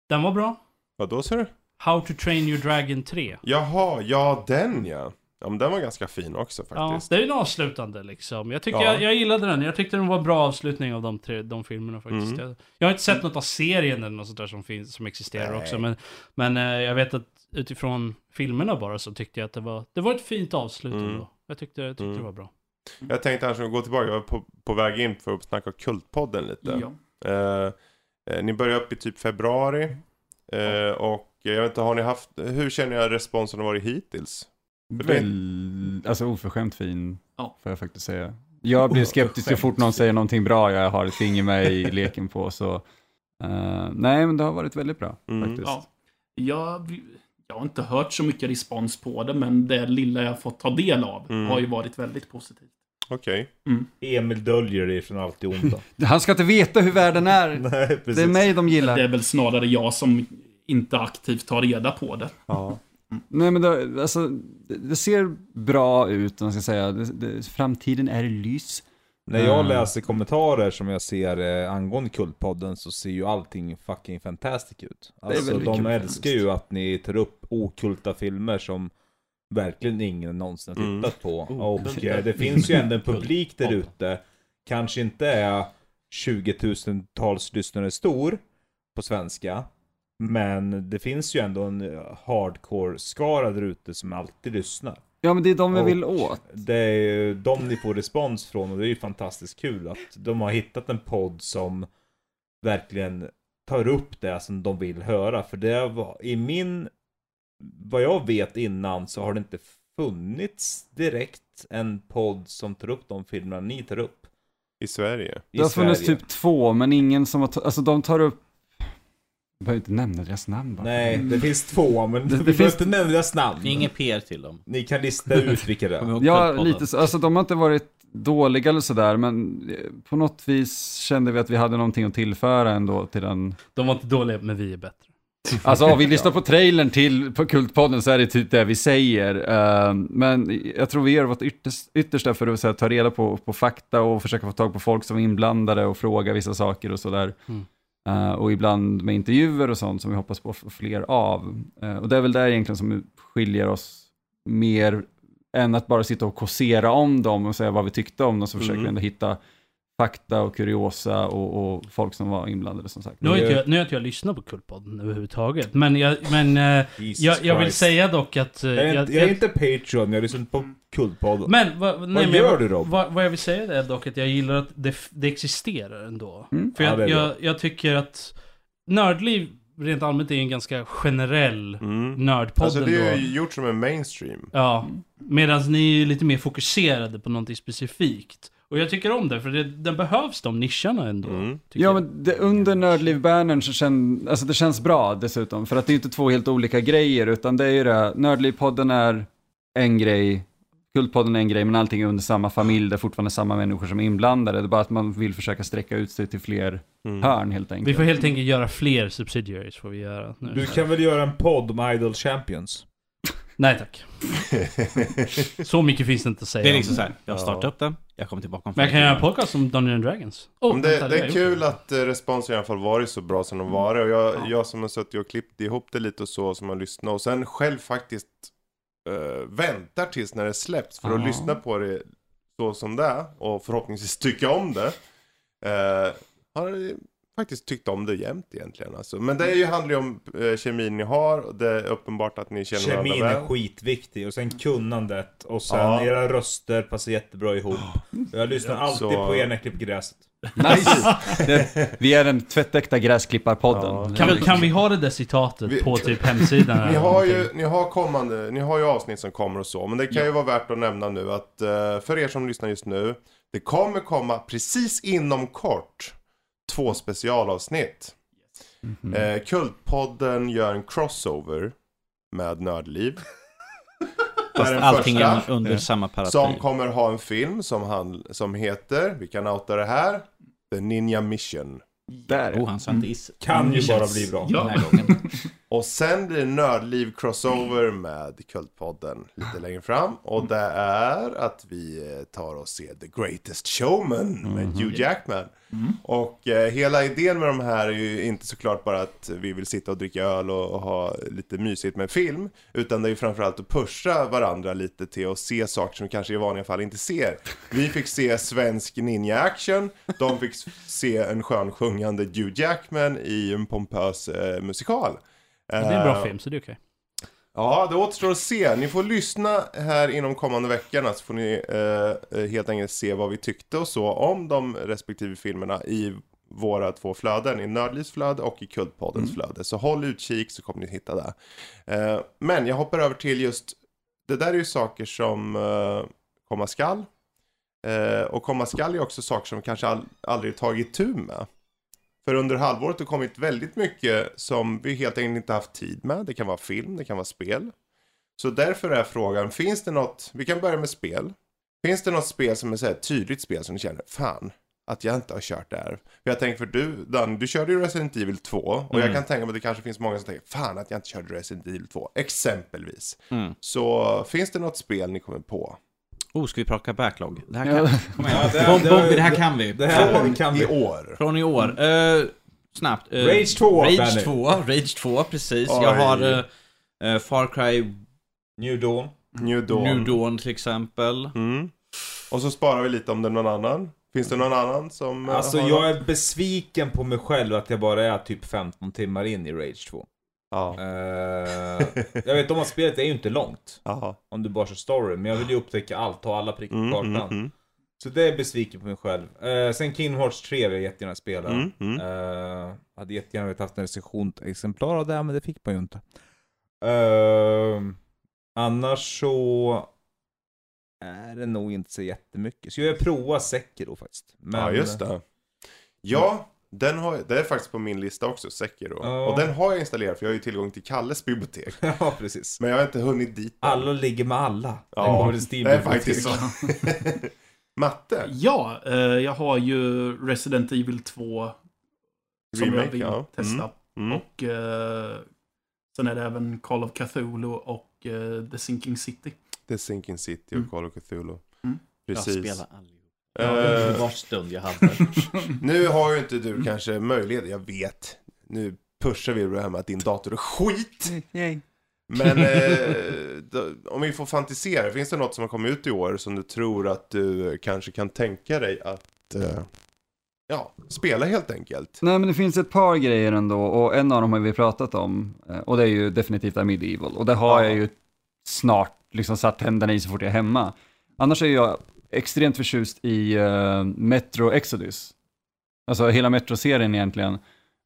Den var bra. Vad då ser du? How to Train Your Dragon 3. Jaha, ja den ja. Ja men den var ganska fin också Ja, faktiskt. det är ju en avslutande liksom. Jag, tycker Ja. jag, jag gillade den. Jag tyckte den var en bra avslutning av de, tre, de filmerna faktiskt. Mm. Jag, jag har inte sett något av serien eller något sånt där som, finns, som existerar Nej. också. Men, men eh, jag vet att utifrån filmerna bara så tyckte jag att det var, det var ett fint avslut Mm. ändå. Jag tyckte, jag tyckte Mm. det var bra. Jag tänkte annars gå tillbaka, jag var på, på väg in för att snacka Kultpodden lite. Ja. Eh, eh, ni började upp i typ februari. Eh, och jag vet inte, har ni haft, hur känner jag responsen har varit hittills? Väl, alltså oförskämt fin, Ja. får jag faktiskt säga. Jag blir skeptisk så fort någon säger någonting bra jag har ett finger med i leken på. Så, eh, nej, men det har varit väldigt bra Mm. faktiskt. Ja. Jag, jag har inte hört så mycket respons på det, men det lilla jag fått ta del av Mm. har ju varit väldigt positivt. Okej. Emil döljer det från allt det onda. Han ska inte veta hur världen är. Nej, precis. Det är mig de gillar. Det är väl snarare jag som inte aktivt tar reda på det. Ja. Nej men det, alltså, det, det ser bra ut, om man ska säga. Det, det, framtiden är lys. När jag Mm. läser kommentarer som jag ser eh, angående Kultpodden så ser ju allting fucking fantastic ut. Alltså de kul älskar ju att ni tar upp okulta filmer som verkligen ingen någonsin har Mm. tittat på. Oh, och eh, det finns ju ändå en publik där ute, kanske inte är 20 000-tals lyssnare stor på svenska. Men det finns ju ändå en eh, hardcore-skara där ute som alltid lyssnar. Ja men det är de vi vill åt. Det är ju de ni får respons från och det är ju fantastiskt kul att de har hittat en podd som verkligen tar upp det som de vill höra. För det var i min, vad jag vet innan så har det inte funnits direkt en podd som tar upp de filmerna ni tar upp. I Sverige. I Det har funnits typ två, men ingen som har, alltså de tar upp, behöver inte nämna deras namn bara. Nej, det finns två men Det- vi det finns- inte nämna deras namn. Inget PR till dem. Ni kan lista ut vilka det är. Ja, lite så. Alltså de har inte varit dåliga eller sådär, men eh, på något vis kände vi att vi hade någonting att tillföra ändå till den. De var inte dåliga, men vi är bättre. Alltså om vi lyssnar på trailern till på Kultpodden så är det typ det vi säger. Eh, men jag tror vi gör vårt ytterst, yttersta för att här, ta reda på, på fakta och försöka få tag på folk som är inblandade och fråga vissa saker och sådär. Mm. Eh, och ibland med intervjuer och sånt som vi hoppas på fler av. Eh, och det är väl där egentligen som skiljer oss mer än att bara sitta och kåsera om dem och säga vad vi tyckte om dem, så försöker Mm. vi ändå hitta fakta och kuriosa och, och folk som var inblandade som sagt. Nu har, inte jag, nu har inte jag lyssnat på Kultpodden överhuvudtaget. Men jag, men, eh, jag, jag vill säga dock att... eh, Jag är, inte, jag är inte Patreon, jag lyssnar på Kultpodden. Men vad, nej, men gör jag- du, Rob? Vad, vad jag vill säga är dock att jag gillar att det, det existerar ändå. Mm. För Ja, jag, är jag, jag tycker att Nördliv rent allmänt är en ganska generell Mm. nördpodd Alltså det är ju gjort som en mainstream. Ja, medan ni är ju lite mer fokuserade på någonting specifikt. Och jag tycker om det, för det, den behövs de nischerna ändå. Mm. Ja, men det, under Nördliv-bannern så känns, alltså det känns bra dessutom, för att det är inte två helt olika grejer, utan det är ju det, Nördliv-podden är en grej, Kultpodden är en grej, men allting är under samma familj, det är fortfarande samma människor som är inblandade, det är bara att man vill försöka sträcka ut sig till fler Mm. hörn helt enkelt. Vi får helt enkelt göra fler subsidiaries, får vi göra nu. Du kan väl göra en podd om Idol Champions? Nej tack. Så mycket finns det inte att säga Det är om. liksom såhär, jag Ja. startar upp den, jag kommer tillbaka om Men jag kan göra en podcast om Dungeons and Dragons. Oh, Men det, vänta, det är kul gjort. att eh, responsen i alla fall varit så bra som den varit. Och jag, Ja. jag som har suttit och klippt ihop det lite och så, som har lyssnat. Och sen själv faktiskt eh, väntar tills när det släpps för att Ja. lyssna på det så som det är. Och förhoppningsvis tycka om det. Eh, har faktiskt tyckt om det jämt egentligen. Alltså. Men det är ju, handlar ju om eh, kemin ni har. Och det är uppenbart att ni känner varandra Kemin är väl. skitviktig och sen kunnandet och sen Ja. era röster passar jättebra ihop. Jag lyssnar alltid Så- på er när jag klipper gräset. Nice! det, vi är den tvättäkta gräsklipparpodden. Ja. Kan, kan vi ha det där citatet Vi- på typ hemsidan? eller Ni har, ju, någonting? ni har kommande, ni har ju avsnitt som kommer och så, men det kan ju vara värt att nämna nu att eh, för er som lyssnar just nu, det kommer komma precis inom kort två specialavsnitt. Mhm. Eh, Kultpodden gör en crossover med Nördliv. Det är Fast den allting är första under samma paraply. som kommer ha en film som, han, som heter, vi kan outa det här, The Ninja Mission. Där Oh, han sa inte is. Kan ju bara bli bra. Ja. Den här gången. Och sen blir det Nördliv Crossover med Kultpodden lite längre fram. Och det är att vi eh, tar och ser The Greatest Showman med Hugh Jackman. Och eh, hela idén med de här är ju inte såklart bara att vi vill sitta och dricka öl och, och ha lite mysigt med film. Utan det är ju framförallt att pusha varandra lite till att se saker som vi kanske i vanliga fall inte ser. Vi fick se svensk ninja-action, de fick se en skön sjungande Hugh Jackman i en pompös eh, musikal. Det är en bra Eh, film, så det är okej. Ja, det återstår att se. Ni får lyssna här inom kommande veckorna så får ni eh, eh, helt enkelt se vad vi tyckte och så om de respektive filmerna i våra två flöden, i Nördlivs flöde och i Kultpoddens flöde. Så håll utkik så kommer ni hitta det. Eh, men jag hoppar över till just, det där är ju saker som eh, komma skall. Eh, och komma skall är också saker som vi kanske all, aldrig tagit tur med. För under halvåret har det kommit väldigt mycket som vi helt enkelt inte haft tid med. Det kan vara film, det kan vara spel. Så därför är frågan, finns det något, vi kan börja med spel. Finns det något spel som är så här tydligt spel som du känner, fan, att jag inte har kört det här. För jag tänker för du, Dan, du körde ju Resident Evil 2. Och jag kan tänka mig att det kanske finns många som tänker, fan att jag inte körde Resident Evil 2. Exempelvis. Mm. Så finns det något spel ni kommer på? Oh, ska vi plocka backlog? Det här kan, kom igen. Ja, det- Bomb, det- Bombi, det här kan vi. Det här Från kan i vi. år. Från i år. Eh, snabbt. Eh, Rage 2, Rage Benny. 2, Rage 2, precis. Oj. Jag har eh, eh, Far Cry New Dawn. New Dawn. New Dawn till exempel. Mm. Och så sparar vi lite om det är någon annan. Finns det någon annan som eh, Alltså har jag något? är besviken på mig själv att jag bara är typ 15 timmar in i Rage 2. Ja. Eh, jag vet om att spelet är ju inte långt. Jaha. Om du bara kör story. Men jag vill ju upptäcka allt, ta alla prickar på Mm, kartan. mm, mm. Så det är jag besviken på mig själv. Eh, sen Kingdom Hearts 3 vill jag jättegärna spela. Mm, mm. Eh, hade jättegärna velat haft en recensionsexemplar av det, men det fick man ju inte. Eh, annars så är det nog inte så jättemycket. Så jag provar Sekiro faktiskt. Men, Ja, just det. Ja, den har, det är faktiskt på min lista också, Sekiro. Ja. Och den har jag installerat för jag har ju tillgång till Kalles bibliotek. ja, precis. Men jag har inte hunnit dit än. Alla ligger med alla. Ja, det är faktiskt så. Matte? Ja, eh, jag har ju Resident Evil 2 som jag Remake, vill ja. testa. Mm. Och eh, sen är det även Call of Cthulhu och eh, The Sinking City. The Sinking City och Mm. Call of Cthulhu. Mm. Precis. Jag spelar allihop. Eh, Uh, Vars stund jag hade. nu har ju inte du kanske möjlighet, jag vet. Nu pushar vi det här med att din dator är skit. Men eh, då, om vi får fantisera, finns det något som har kommit ut i år som du tror att du kanske kan tänka dig att eh, ja, spela helt enkelt? Nej men det finns ett par grejer ändå och en av dem har vi pratat om eh, och det är ju definitivt A Medieval och det har Ja. jag ju snart liksom satt tänderna i så fort jag är hemma. Annars är jag extremt förtjust i eh, Metro Exodus. Alltså hela Metro-serien egentligen.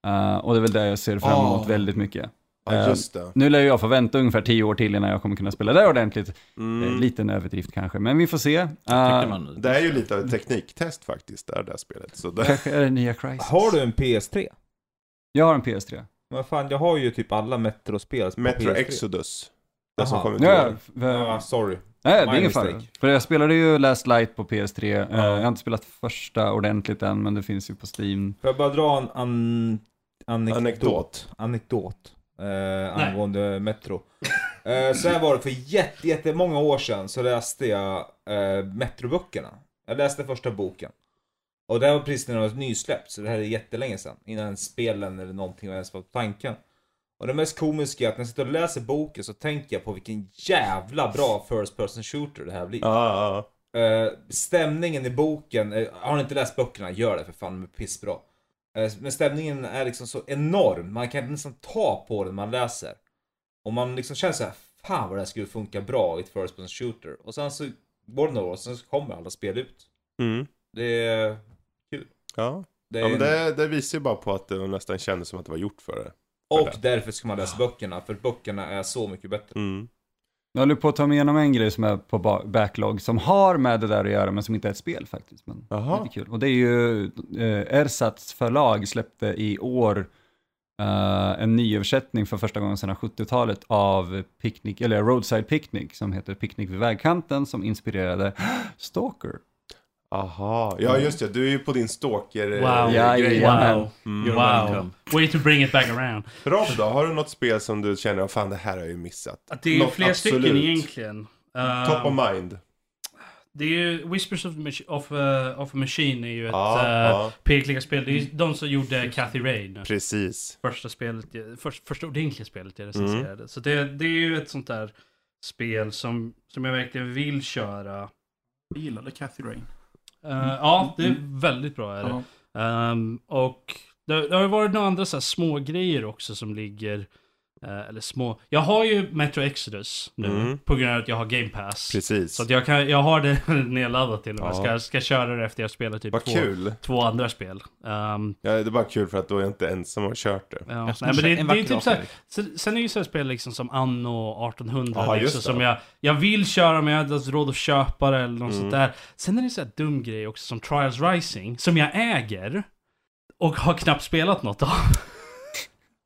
Eh, och det är väl det jag ser fram emot Ah. väldigt mycket. Ja, Eh, just det. Nu lär jag få vänta ungefär tio år till innan jag kommer kunna spela det ordentligt. Mm. Liten överdrift kanske, men vi får se. Eh, nu. Det är ju lite av ett tekniktest faktiskt, det här, det här spelet. Så det, Kanske är det nya Crysis. Har du en PS3? Jag har en PS3. Men fan, jag har ju typ alla Metro-spel på Metro PS3. Exodus. Det som kom ut Ja, ja, Ja, sorry. Nej, det är ingen fara. För jag spelade ju Last Light på PS3. Eh, Ja. Jag har inte spelat första ordentligt än, men det finns ju på Steam. Får jag bara dra en an... anekdot? Anekdot. Anekdot. Eh, angående Metro. Eh, så här var det, för jätte, jättemånga år sedan så läste jag eh, Metroböckerna. Jag läste första boken. Och det här var precis när den var nysläppt, så det här är jättelänge sedan. Innan spelen eller någonting ens var på tanken. Och det mest komiska är att när jag sitter och läser boken så tänker jag på vilken jävla bra first person shooter det här blir. Ja, ja, Eh, stämningen i boken, eh, har ni inte läst böckerna, gör det för fan, de är pissbra. Uh, men stämningen är liksom så enorm, man kan nästan ta på den man läser. Och man liksom känner så här, fan vad det här skulle funka bra i ett first person shooter. Och sen så går det några år, och sen så kommer alla spel ut. Mm. Det är... Ja. Det är ja men det, det visar ju bara på att det nästan kändes som att det var gjort för det. Och därför ska man läsa böckerna, för böckerna är så mycket bättre. Mm. Jag håller på att ta mig igenom en grej som är på ba- backlog, som har med det där att göra, men som inte är ett spel faktiskt. Men Jaha. lite kul. Och det är ju, eh, Ersatz förlag släppte i år eh, en nyöversättning för första gången sedan 70-talet av Picnic, eller Roadside Picnic, som heter Picknick vid vägkanten, som inspirerade Stalker. Aha, ja just det. Du är ju på din stalker eh, Wow. Ja, grej. Wow. Mm. Wow. welcome. Way to bring it back around. Rob då, har du något spel som du känner, oh, fan det här har jag ju missat? Att det är Något flera stycken absolut. egentligen. Uh, Top of mind. Det är ju Whispers of, of, uh, of a Machine är ju ett Ja, uh, ja, pekliga-spel. Det är ju de som gjorde Cathy Rain. precis. Första spelet, först, första ordentliga spelet jag Mm. recenserade. Så det, det är ju ett sånt där spel som, som jag verkligen vill köra. Jag gillade Cathy Rain. Uh, ja, det är väldigt bra. Är det. Ehm, och det, det har varit några andra så här små grejer också som ligger... eh, eller små... Jag har ju Metro Exodus nu Mm. på grund av att jag har Game Pass. Precis. Så att jag, kan, jag har det nedladdat till och med. Ja. Ska, ska köra det efter jag spelat typ två, kul. två andra spel. Ehm, Ja, det är bara kul för att då är jag inte ensam och har kört det. ja. Nej, men det, det är typ dag, så här, Fredrik. sen, är det ju så här spel liksom som Anno 1800 Ja, just liksom, som jag, jag vill köra men jag har inte ens råd att köpa det eller något Mm. sånt där. Sen är det så här dum grej också som Trials Rising, som jag äger. Och har knappt spelat något av.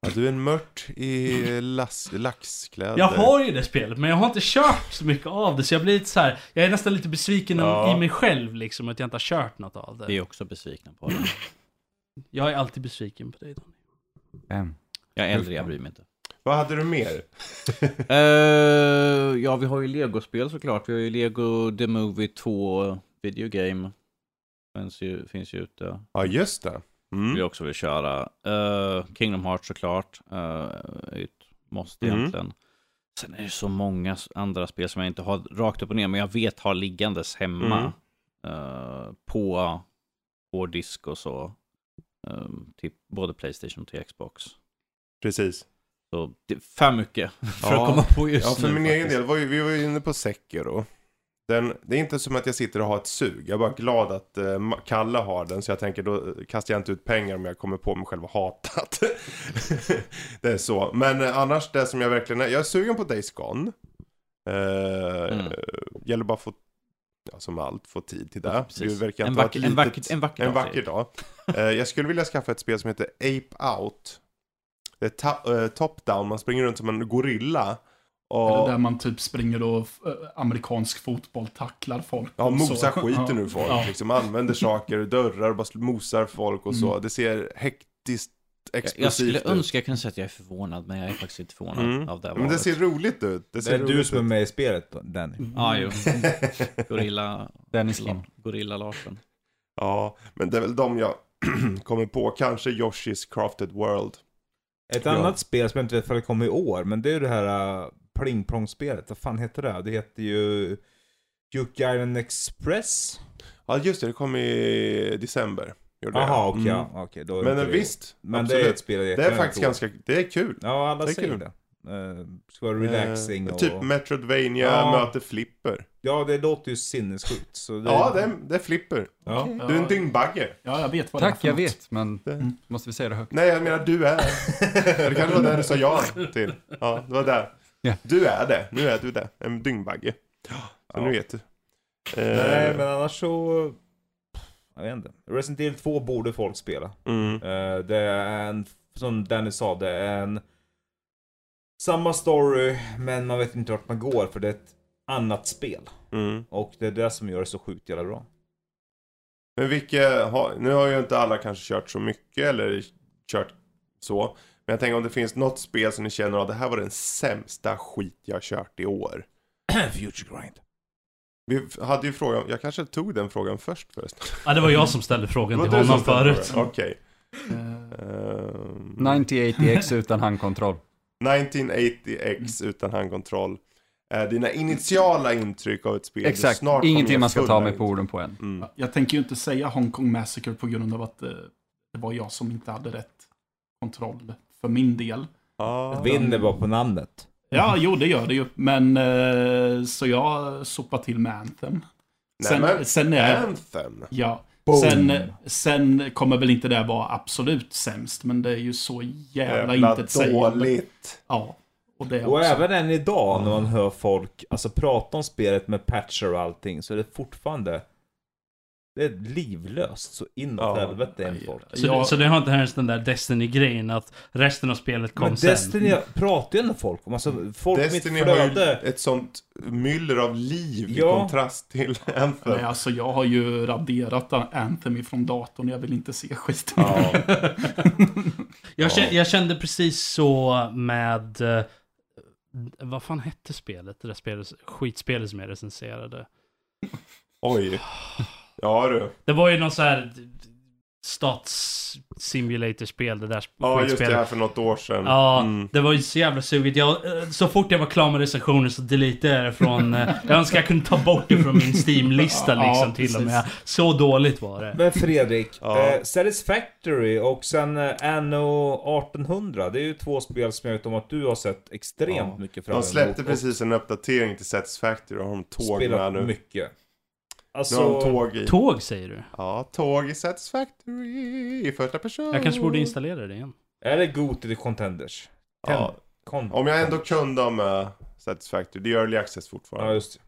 Ja, du är en mört i lass, laxkläder. Jag har ju det spelet, men jag har inte kört så mycket av det. Så jag blir lite så här, jag är nästan lite besviken Ja. i mig själv liksom, att jag inte har kört något av Vi det. är också besvikna på det. Jag är alltid besviken på dig Daniel. Bam. Jag är äldre, jag bryr mig inte. Vad hade du mer? Eh, ja, vi har ju Lego-spel såklart. Vi har ju Lego The Movie 2 Video Game. Finns ju, finns ju ute. Ja, just det. Mm. Vill jag också vill köra. Eh, Kingdom Hearts såklart. Uh, ett måste Mm. egentligen. Sen är det så många andra spel som jag inte har rakt upp och ner, men jag vet har liggandes hemma. Mm. eh, på hårddisk och så. Uh, till både Playstation och till Xbox. Precis. Så det är för mycket för Ja. att komma på just Ja, för nu. min egen faktiskt. del, var ju, vi var ju inne på Sekiro. Den, det är inte som att jag sitter och har ett sug. Jag är bara glad att Ma- Kalle har den. Så jag tänker då kastar jag inte ut pengar om jag kommer på mig själv och hatat. det är så. Men eh, annars det som jag verkligen är. Jag är sugen på Days Gone. Uh, Mm. Gäller bara att få, ja, som allt, få tid till det. Det verkar En vacker- ett en litet- vacker- en vacker en dag, vacker dag. Eh, jag skulle vilja skaffa ett spel som heter Ape Out. Det är eh, top-down, man springer runt som en gorilla. Eller Och... där man typ springer och eh, amerikansk fotboll tacklar folk. Ja, mosar så. skiten Ja. ur folk. Ja. Liksom använder saker, dörrar och bara mosar folk och så. Mm. Det ser hektiskt Jag, explosivt jag skulle ut. önska jag kunde säga att jag är förvånad, men jag är faktiskt inte förvånad Mm. av det här Men det ser roligt ut. Det Det ser är du som är med i spelet då, Danny. Ja, jo. Gorilla... Dennis Gorilla Larsen. Ja, men det är väl de jag kommer på. Kanske Yoshi's Crafted World. Ett Ja. annat spel som jag inte vet för det kommer i år, men det är ju det här uh, pling-plong-spelet. Vad fan heter det? Det heter ju Juke Island Express. Ja, just det. Det kom i december. Jaha, okej. Mm. ja, okej, då Men eh, det. visst, Men absolut. det är ett spel Det är faktiskt ganska, det är kul. Ja, alla det säger kul. det. Uh, ska vara relaxing Eh, och... Typ Metroidvania Ja. möter flipper. Ja, det låter ju sinnessjukt. Så det... Ja, det är, det är flipper. Ja. Du är en dyngbagge. Ja, jag vet vad det är Tack, för jag något. vet, men Det- måste vi säga det högt? Nej, jag menar du är. det kanske var det du sa ja till. Ja, det var där. Ja. Du är det. Nu är du det. En dyngbagge. Så Ja. nu vet du. Eh, Nej, men annars så... Jag vet inte. Resident Evil 2 borde folk spela. mm. Eh, det är en, som Danny sa, det är en... Samma story, men man vet inte vart man går för det är ett annat spel. Mm. Och det är det som gör det så sjukt jävla bra. Men vilka nu har ju inte alla kanske kört så mycket eller kört så. Men jag tänker om det finns något spel som ni känner att det här var den sämsta skit jag kört i år. Future Grind. Vi hade ju frågan, jag kanske tog den frågan först förresten. Ja, det var jag som ställde frågan till honom förut. Okej. Eh, Ehm, 9080X utan handkontroll. 1980X utan handkontroll. Eh, dina initiala intryck av ett spel. Exakt, Snart ingenting man ska ta mig på orden på än. Mm. Jag tänker ju inte säga Hong Kong Massacre på grund av att eh, det var jag som inte hade rätt kontroll för min del. Ah. Vinner bara på namnet. Ja, jo det gör det ju. Men eh, så jag sopar till med Anthem. Sen, Nej, men- sen är... Anthem. Ja. Boom. Sen, sen kommer väl inte det vara absolut sämst, men det är ju så jävla, Jävla intetsägande. dåligt. Ja. Och det Och också. även än idag när man hör folk alltså, prata om spelet med patcher och allting så är det fortfarande... Det är livlöst så inåt Ja. helvete är folk. Så, Ja. så det har inte ens den där Destiny-grejen att resten av spelet kom Men sen. Destiny pratar ju ändå folk om. Alltså folk Destiny mitt har ju flöde. ett sånt myller av liv i Ja. kontrast till Anthem. Nej, alltså jag har ju raderat Anthem ifrån datorn. Jag vill inte se skiten. Ja. Jag, kände, jag kände precis så med... eh, vad fan hette spelet? Det där spelet, skitspelet som jag recenserade. Oj. Ja du. Det var ju någon så här stats simulator-spel, det där Ja, just det här för något år sedan. Ja, Mm. det var ju så jävla sugigt. Jag, eh, så fort jag var klar med recensionen så deletade jag det från... eh, jag önskar jag kunde ta bort det från min Steam-lista Ja, liksom till och med. Så dåligt var det. Men Fredrik, Ja. eh, Satisfactory och sen eh, Anno 1800. Det är ju två spel som jag vet om att du har sett extremt Ja. mycket fram De emot släppte och precis en uppdatering till Satisfactory och har de tåg med spelat nu. mycket. Alltså, tåg i. Tåg säger du? Ja, tåg i Satisfactory i första person. Jag kanske borde installera det igen. är det god till contenders? Ja, Con- om jag ändå kunde ha med Satisfactory. Det är early access Ja, fortfarande. just det.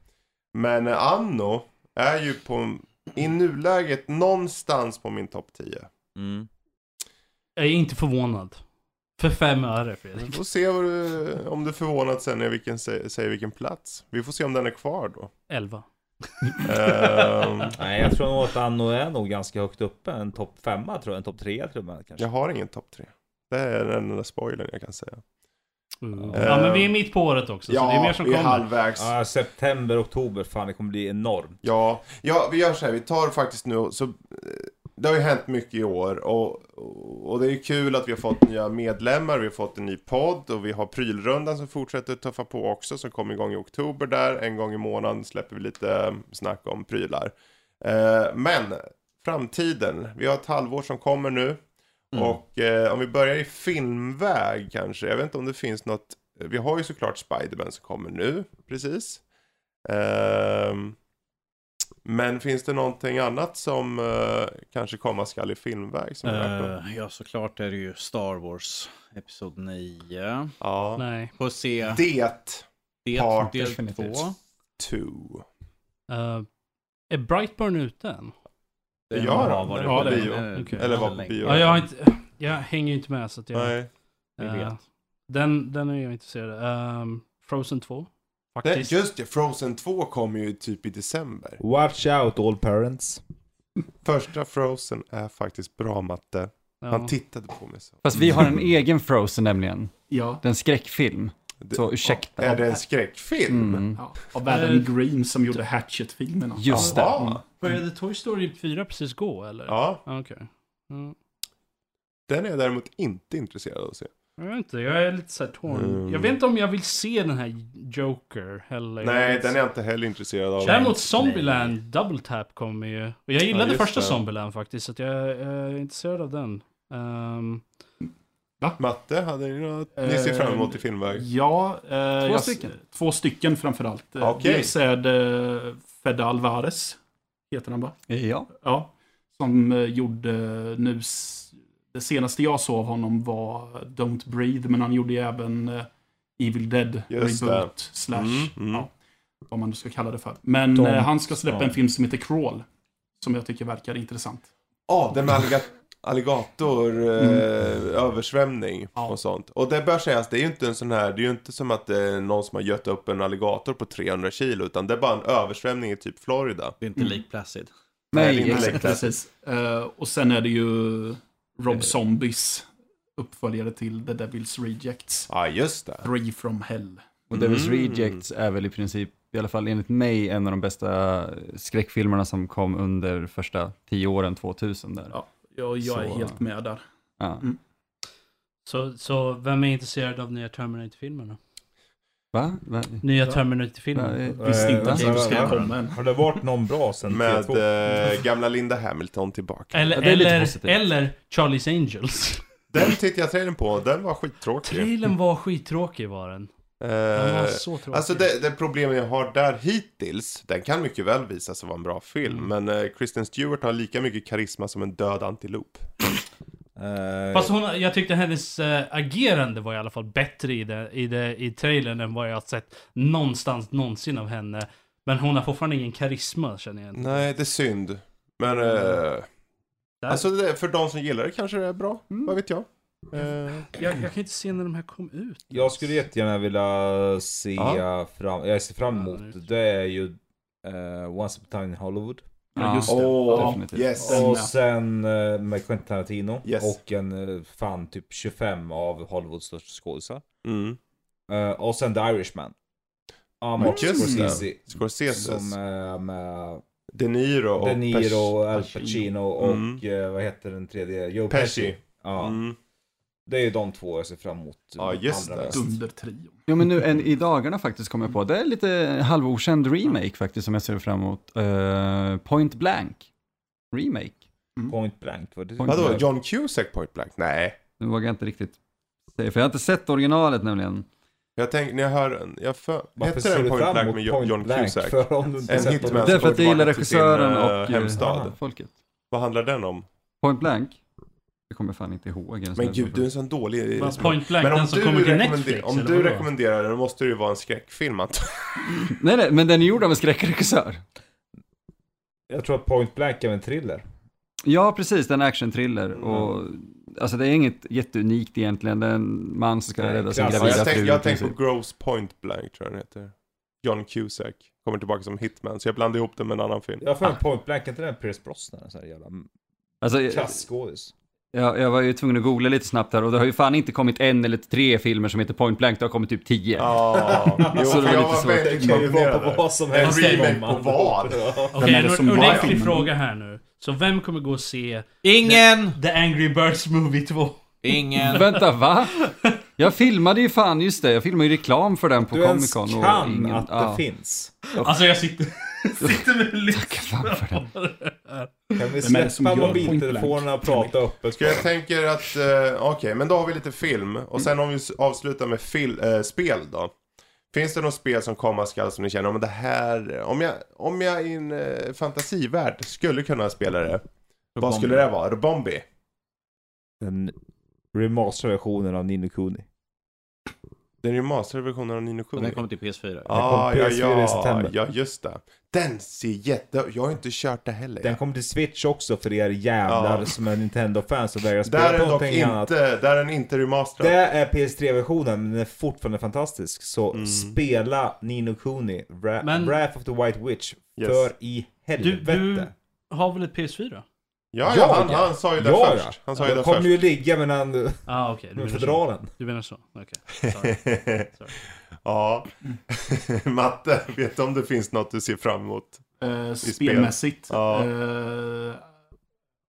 Men eh, Anno är ju på, i nuläget någonstans på min topp 10. Mm. Jag är inte förvånad. För fem öre Vi Fredrik. får se vad du, om du är förvånad sen i vilken, sä- säger vilken plats. Vi får se om den är kvar då. Elva. Ehm, Nej, jag tror nog att Anno är nog ganska högt uppe. En topp femma tror jag, en topp trea tror jag kanske. jag har ingen topp 3. Det är den enda spoilern jag kan säga. Uh. Eh, Ja men vi är mitt på året också, så det är mer som vi är kommer. halvvägs. Ja, september, oktober, fan det kommer bli enormt. Ja, ja, vi gör så här. Vi tar faktiskt nu så... Det har ju hänt mycket i år och, och det är kul att vi har fått nya medlemmar, vi har fått en ny podd och vi har prylrundan som fortsätter tuffa på också som kommer igång i oktober där. En gång i månaden släpper vi lite eh, snack om prylar. Eh, men framtiden, vi har ett halvår som kommer nu. Mm. Och eh, om vi börjar i filmväg kanske, jag vet inte om det finns något, vi har ju såklart Spiderman som kommer nu, precis. Ehm, men finns det någonting annat som eh, kanske komma skall i filmväg? Som Eh, ja, såklart är det ju Star Wars Episod 9. ja. Nej. Får se. Det, Det Part del definitivt. 2. two. Uh, är Brightburn ute än? Det gör han. varit Ja, på det- bio. väldigt Eller var på bio. Ja, jag, har inte, jag hänger ju inte med så att jag... Nej. vet. den, den är jag intresserad av. Um, Frozen 2. Det, Faktiskt. just det, Frozen 2 kommer ju typ i december. Watch out all parents. Första Frozen är faktiskt bra matte. Ja. Han tittade på mig så. Fast vi har en egen Frozen nämligen. Ja. Den skräckfilm. Det- Så ursäkta. Är det en skräckfilm? Mm. ja. Av Adam Green som gjorde Hatchet-filmerna. Just det. Jaha. Började Toy Story 4 precis gå eller? Ja, Ah, Okej. Mm. den är jag däremot inte intresserad av att se. Jag vet inte, jag är lite såhär torn. Mm. Jag vet inte om jag vill se den här Joker heller. Nej, den är jag inte heller intresserad av. Däremot Zombieland Double Tap kommer ju. Och jag gillade just första det. Zombieland faktiskt, så jag, jag är intresserad av den. Ehm, Matte, hade ni något ni ser fram emot i filmväg? Ja, eh, jag- stycken? Två stycken framförallt. Eh, Okej. Dels är det Fede Alvarez, heter han va? Ja. Ja. Som eh, gjorde nu... Det senaste jag såg av honom var Don't Breathe, men han gjorde ju även eh, Evil Dead Just Reboot slash... Mm, mm. Ja, vad man nu ska kalla det för. Men eh, han ska släppa ja. en film som heter Crawl. Som jag tycker verkar intressant. Ja, den med alliga- alligator, eh, översvämning Ja. och sånt. Och det bör sägas, det är ju inte en sån här, det är ju inte som att det är någon som har gött upp en alligator på 300 kilo, utan det är bara en översvämning i typ Florida. Det är inte Mm. Lake Placid. Nej, Nej, det exakt. Lake Placid. Precis. Eh, och sen är det ju Rob Zombies uppföljare till The Devil's Rejects. Ja, just det. Free from Hell. Och Devil's Mm. Rejects är väl i princip, i alla fall enligt mig, en av de bästa skräckfilmerna som kom under första tio åren 2000 där. Ja, jag, jag är helt med där. Ja. så, så vem är intresserad av nya Terminator-filmen då? Va? Va? Nya? Terminator-filmen? Va? Visste Eh, inte att det skulle komma än. Har det varit någon bra sen Med T2? eh, gamla Linda Hamilton tillbaka. Eller, eller, eller Charlie's Angels. Den tittade jag trailern på, den var skittråkig. Trailern var skittråkig var den. Den var Eh, så tråkig. Alltså det, det problemet jag har där hittills, den kan mycket väl visa sig vara en bra film, Mm. men eh, Kristen Stewart har lika mycket karisma som en död antilop. Eh, Fast hon, jag tyckte hennes äh, agerande var i alla fall bättre i, det, i, det, i trailern än vad jag har sett någonstans någonsin av henne. Men hon har fortfarande ingen karisma känner jag inte. Nej, det är synd. Men, eh, Där. alltså det, för de som gillar det kanske det är bra. Mm. Vad vet jag? Eh, jag, jag kan inte se när de här kom ut. Jag skulle jättegärna vilja se Ja. fram, jag ser fram Ja, emot, det är ju eh, Once Upon a Time in Hollywood. Ja, just det. Åh, definitivt. yes. Och sen eh, med Quentin Tarantino. Yes. Och en eh, fan typ 25 av Hollywoods största skådisar. Mm. Eh, och sen The Irishman. Ja, med Just det. Scorsese. Scorseses. Som är med De Niro och De Niro, Al Pacino. Pacino och Mm. eh, vad heter den tredje? Joe Pesci. Pesci. Ja, Mm. Det är ju de två jag ser fram emot. Ja, just det. Dundertrion. Jo men nu en, i dagarna faktiskt kom jag på, det är lite halvokänd remake faktiskt som jag ser fram emot. Eh, Point Blank. Remake. Point blank. Vad det Point Vadå. John Cusack Point Blank? Nej. Nu vågar jag inte riktigt säga, för jag har inte sett originalet nämligen. Jag tänker, när jag hör, jag för, Varför ser den Point Blank med John Blank? Cusack? För om du inte En hitman. den- Det är för att jag gillar regissören eh, och eh, hemstad. folket. Vad handlar den om? Point Blank? Det kommer jag fan inte ihåg. ens Men gud, du är en sån dålig... Var Point Blank Men om den som du, kommer till Netflix? om du vadå? rekommenderar den, då måste det ju vara en skräckfilm antar Nej, nej, men den är gjord av en skräckregissör. Jag tror att Point Blank är en thriller. Ja, precis. Den är action-thriller. Mm. Och, alltså det är inget jätteunikt egentligen. Det är en man som ska Nej, rädda sin gravida jag tänk- fru. jag tänkte princip. på Gross Point Blank, tror jag den heter. John Cusack. Kommer tillbaka som hitman, så jag blandade ihop det med en annan film. Jag har mig Point Blank, är inte den Pierce Brosnan? En sån här jävla Alltså, klasskådis. Jag, jag var ju tvungen att googla lite snabbt här och det har ju fan inte kommit en eller tre filmer som heter Point Blank. Det har kommit typ tio. Ja, jo, Så det var jag lite var svårt. ju vara på vad som En helst. remake Mamma. på vad? Okej, en var ordentlig fråga här nu. Så vem kommer gå och se Ingen! The Angry Birds Movie 2? Ingen! Vänta, va? Jag filmade ju fan, just det, jag filmade ju reklam för den på Du ens Comic Con. kan ingen, att det ja. finns. Alltså jag sitter, sitter med och fan för lyssnar på det här. Kan vi släppa mobiltelefonerna och prata öppet? Så jag tänker att, eh, okej, men då har vi lite film. Och sen om vi avslutar med fil, eh, spel då. Finns det något spel som komma skall som ni känner, om det här, om jag, om jag i en eh, fantasivärld skulle kunna spela det. Vad skulle det vara? Robombi? Den remasterversionen av Nino Kuni. Den remasterversionen av Nino. Kuni. Den kommer till PS4. Ah, kom ja, PS4 i ja, ja, just det. Den ser jätte... Jag har inte kört det heller. Den kommer till Switch också för er jävlar Ja. som är Nintendo-fans och vägrar spela där på någonting annat. inte, där är den inte remasterad. Det är PS3-versionen, men den är fortfarande fantastisk. Så Mm. spela Nino Kuni, Ra- Men- Wrath of the White Witch, Yes. för i Du, helvete. du har väl ett PS4? Ja, ja, Ja, han, ja. han sa ju det Ja, först. Han sa ju Den det kommer först. ju ligga mellan... Ja, ah, okej. Du du, menar du menar så? Okej. Sorry. Sorry. Ja. Matte, vet du om det finns något du ser fram emot? Spel. spelmässigt. Ja. Eh,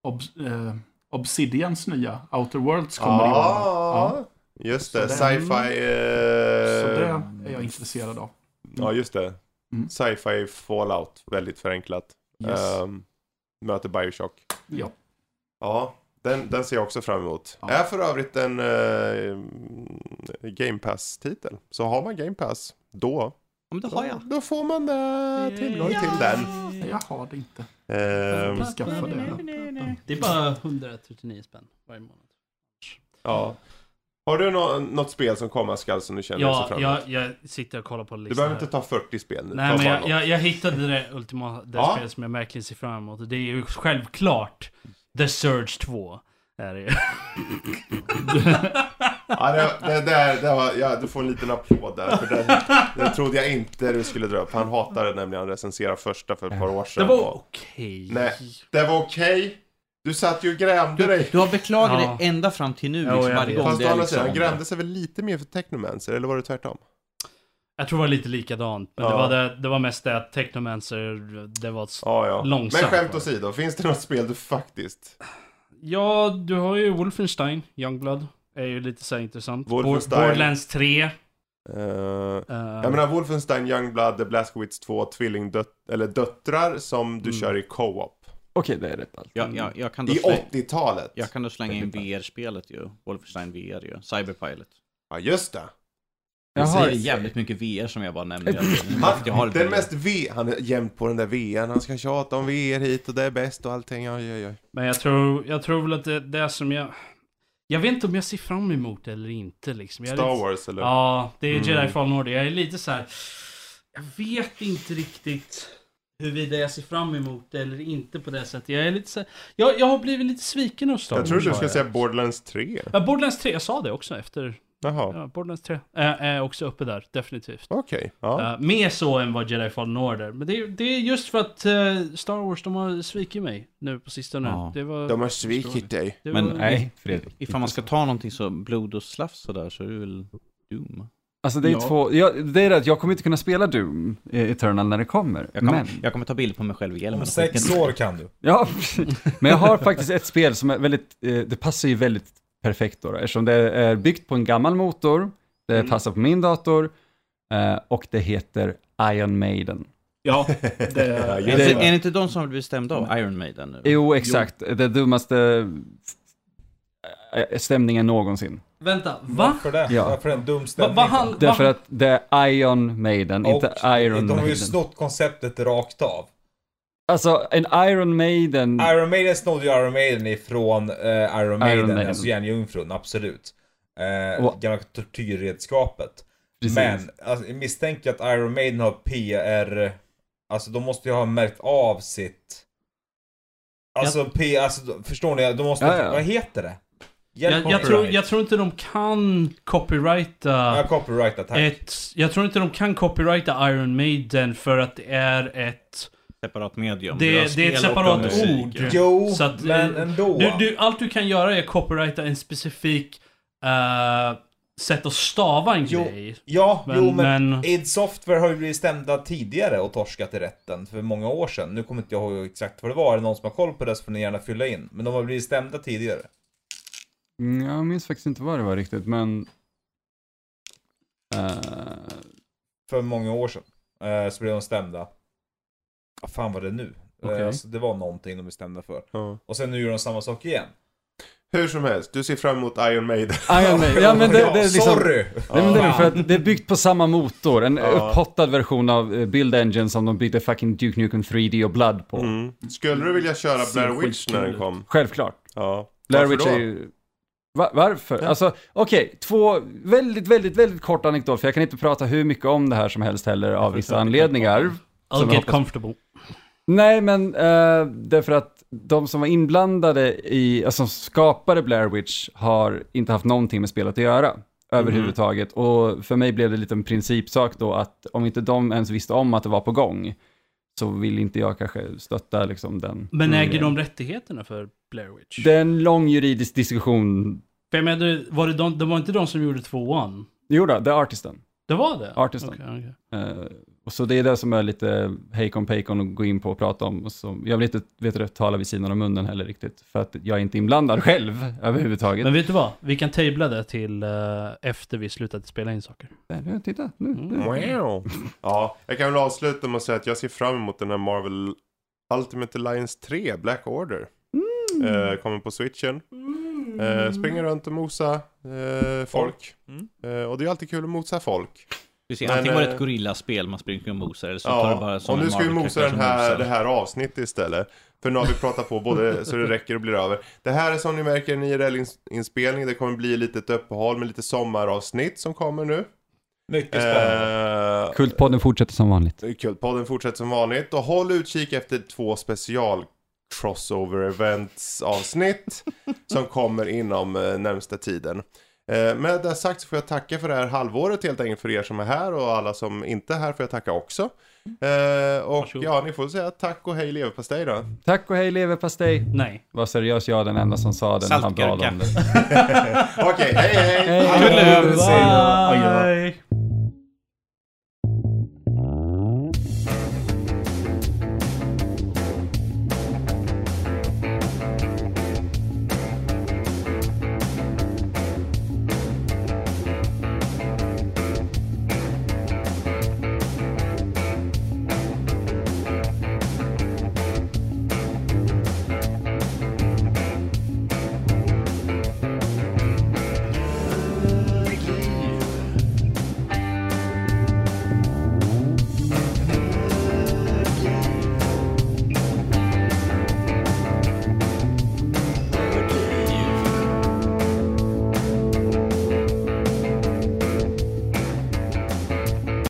Obs- eh, Obsidians nya Outer Worlds kommer i år. Ja, just det. Sci-fi... Så det är jag intresserad av. ja, just det. Mm. Sci-fi Fallout, väldigt förenklat. Yes. Ehm, möter Bioshock. ja. Ja, den, den ser jag också fram emot. Ja. Är för övrigt en eh, Game Pass-titel. Så har man Game Pass, då, Ja, men det har då, jag. då får man eh, tillgång till den. Jag har det inte. Ehm, Jag skaffa det. Det är bara 139 spänn varje månad. ja. Har du nå- något spel som komma skall som du känner dig så Ja, fram jag, emot? jag sitter och kollar på Du listan behöver här. inte ta 40 spel nu. Nej, ta men jag, jag, jag hittade det ultimata, det Ja. spel som jag verkligen ser fram emot. Det är ju självklart The Surge 2. Är det ju. Ja, det, det, där, det var, ja, du får en liten applåd där. För den, den trodde jag inte du skulle dra upp. Han hatade nämligen att recensera första för ett par år Det sedan. var Och- okej. Nej. Det var okej. Du satt ju och grämde dig. Du har beklagat Ja. dig ända fram till nu, Ja, liksom, jag varje gång Fast det å andra sidan, han liksom... grämde sig väl lite mer för Technomancer, eller var det tvärtom? Jag tror det var lite likadant. Men det, Ja. var det, det var mest det att Technomancer, det var... Ja, ja. Långsamt Men skämt det. åsido, finns det något spel du faktiskt... Ja, du har ju Wolfenstein, Youngblood. Är ju lite så intressant. Wolfenstein. Borderlands 3. Uh, eh, jag menar Wolfenstein, Youngblood, The Blazkowicz 2, tvillingdöttrar, eller döttrar som du Mm. kör i co-op. Okej, det är rätt allt. Ja, ja, jag, kan då I slänga, 80-talet. jag kan då slänga in VR-spelet ju. Wolfenstein VR ju. Cyberpilot. Ja, just det. Jag Det har, jävligt mycket VR som jag bara nämner. Han, Jag har den mest V, han är jämt på den där VN, han ska tjata om VR hit och det är bäst och allting, oj oj oj. Men jag tror, jag tror väl att det, det som jag... Jag vet inte om jag ser fram emot det eller inte liksom. Jag Star lite, Wars eller? Ja, det är Mm. Jedi Fallen Order. Jag är lite så här. Jag vet inte riktigt. huruvida jag ser fram emot det eller inte på det sättet. Jag är lite så, jag, jag har blivit lite sviken av Star Jag Wars. trodde du har skulle jag. säga Borderlands 3. Ja, Borderlands 3, jag sa det också efter. Jaha, Ja, Borderlands 3 är, är också uppe där, definitivt. okej. Ja. Uh, mer så än vad Jedi Fallen Order. Men det, är- det är just för att eh, Star Wars, de har svikit mig nu på sistone. Ja. Det var, De har svikit dig. det Men var, nej, Fredrik. Ifall man ska ta någonting så blod och slafs sådär så är det väl Doom. Alltså det är Ja. två, ja, det är det att jag kommer inte kunna spela Doom Eternal när det kommer. Jag kommer, Men, jag kommer ta bild på mig själv i hjälmen. Om sex år kan du. ja, men jag har faktiskt ett spel som är väldigt, eh, det passar ju väldigt perfekt då, då eftersom det är byggt på en gammal motor, det Mm. passar på min dator, eh, och det heter Iron Maiden. Ja, det Är det, det. är det inte de som har blivit stämda av Iron Maiden nu? Jo, exakt. Det dummaste eh, stämningen någonsin. Vänta, va? Varför det? Ja. Varför en dum Va, stämning? va, Därför va, att det är Iron Maiden, inte Och Iron De har ju Maiden. snott konceptet rakt av. Alltså, en Iron Maiden... Iron Maiden snodde ju Iron Maiden ifrån eh, Iron Maiden, Maiden. alltså järnjungfrun, absolut. Eh, Och- gamla tortyrredskapet. Precis. Men, alltså, jag misstänker att Iron Maiden har PR, alltså de måste ju ha märkt av sitt... Alltså P, alltså förstår ni? De måste, Ja, ja. vad heter det? Jag, jag, tror, jag tror inte de kan copyrighta Ja, copyright attack. ett... Jag tror inte de kan copyrighta Iron Maiden för att det är ett... Separat medium. Det- har det är ett separat ord. Jo, Så att, men eh, ändå. Du, du, allt du kan göra är copyrighta en specifik eh, sätt att stava en Jo, grej. Ja, Men- jo men, men- id Software har ju blivit stämda tidigare och torskat i rätten för många år sedan. Nu kommer inte jag ihåg exakt vad det var, är det någon som har koll på det så får ni gärna fylla in. Men de har blivit stämda tidigare. Mm, Jag minns faktiskt inte vad det var riktigt, men... eh, För många år sedan. Eh, så blev de stämda. Vad fan var det nu? Eh, alltså, det var någonting de blev stämda för. Ja. Och sen nu gör de samma sak igen. Hur som helst, du ser fram emot Iron Maiden. Iron Maiden, ja men det, det är liksom... Sorry! Nej, men det är för att det är byggt på samma motor, en Ja. upphottad version av eh, Build Engine som de byggde fucking Duke Nukem 3D och Blood på. Mm. Skulle du vilja köra Blair Witch när den kom? Självklart. Ja. Blair Witch är ju... Va, varför? Ja. Alltså, okej, två väldigt, väldigt, väldigt kort anekdot, för jag kan inte prata hur mycket om det här som helst heller av vissa anledningar. I'll get comfortable. Nej, men uh, därför att de som var inblandade i, alltså som skapade Blair Witch har inte haft någonting med spelet att göra överhuvudtaget. Och för mig blev det lite en principsak då att om inte de ens visste om att det var på gång så vill inte jag kanske stötta liksom den. Men äger de rättigheterna för Blair Witch? Det är en lång juridisk diskussion. För jag menar, var det, de, det var inte de som gjorde 2-1? Jo då, det är artisten. Det var det? Artisten. Okej, okej. Eh, och så det är det som är lite hejkon pejkon att gå in på och prata om. Och så, jag vill inte vet du, tala vid sidan av munnen heller riktigt. För att jag är inte inblandad själv överhuvudtaget. Men vet du vad? Vi kan tabla det till eh, efter vi slutat spela in saker. Där, nu, titta, nu. Mm. nu. Wow. Ja, jag kan väl avsluta med att säga att jag ser fram emot den här Marvel Ultimate Alliance 3, Black Order. Eh, kommer på switchen. Eh, springer runt och mosa folk. Mm. Och det är alltid kul att mosa folk. Precis, Men, antingen var det eh, ett gorillaspel man springer och mosar eller så tar det Ja, bara som och nu ska vi mosa den här, det här avsnittet istället. För nu har vi pratat på både så det räcker och blir över. Det här är som ni märker en IRL-inspelning. Det kommer bli lite ett uppehåll med lite sommaravsnitt som kommer nu. Mycket spännande. Eh, Kultpodden fortsätter som vanligt. Kultpodden fortsätter som vanligt och håll utkik efter två special crossover events avsnitt som kommer inom eh, närmsta tiden. Eh, med det sagt så får jag tacka för det här halvåret helt enkelt för er som är här och alla som inte är här får jag tacka också. Eh, och Varsågod. ja, ni får säga tack och hej leverpastej då. Tack och hej leverpastej. Nej. Var seriös jag den enda som sa det när han bad Saltgurka. om det. Okej, hej hej! Hej. Adjö. Bye. Bye.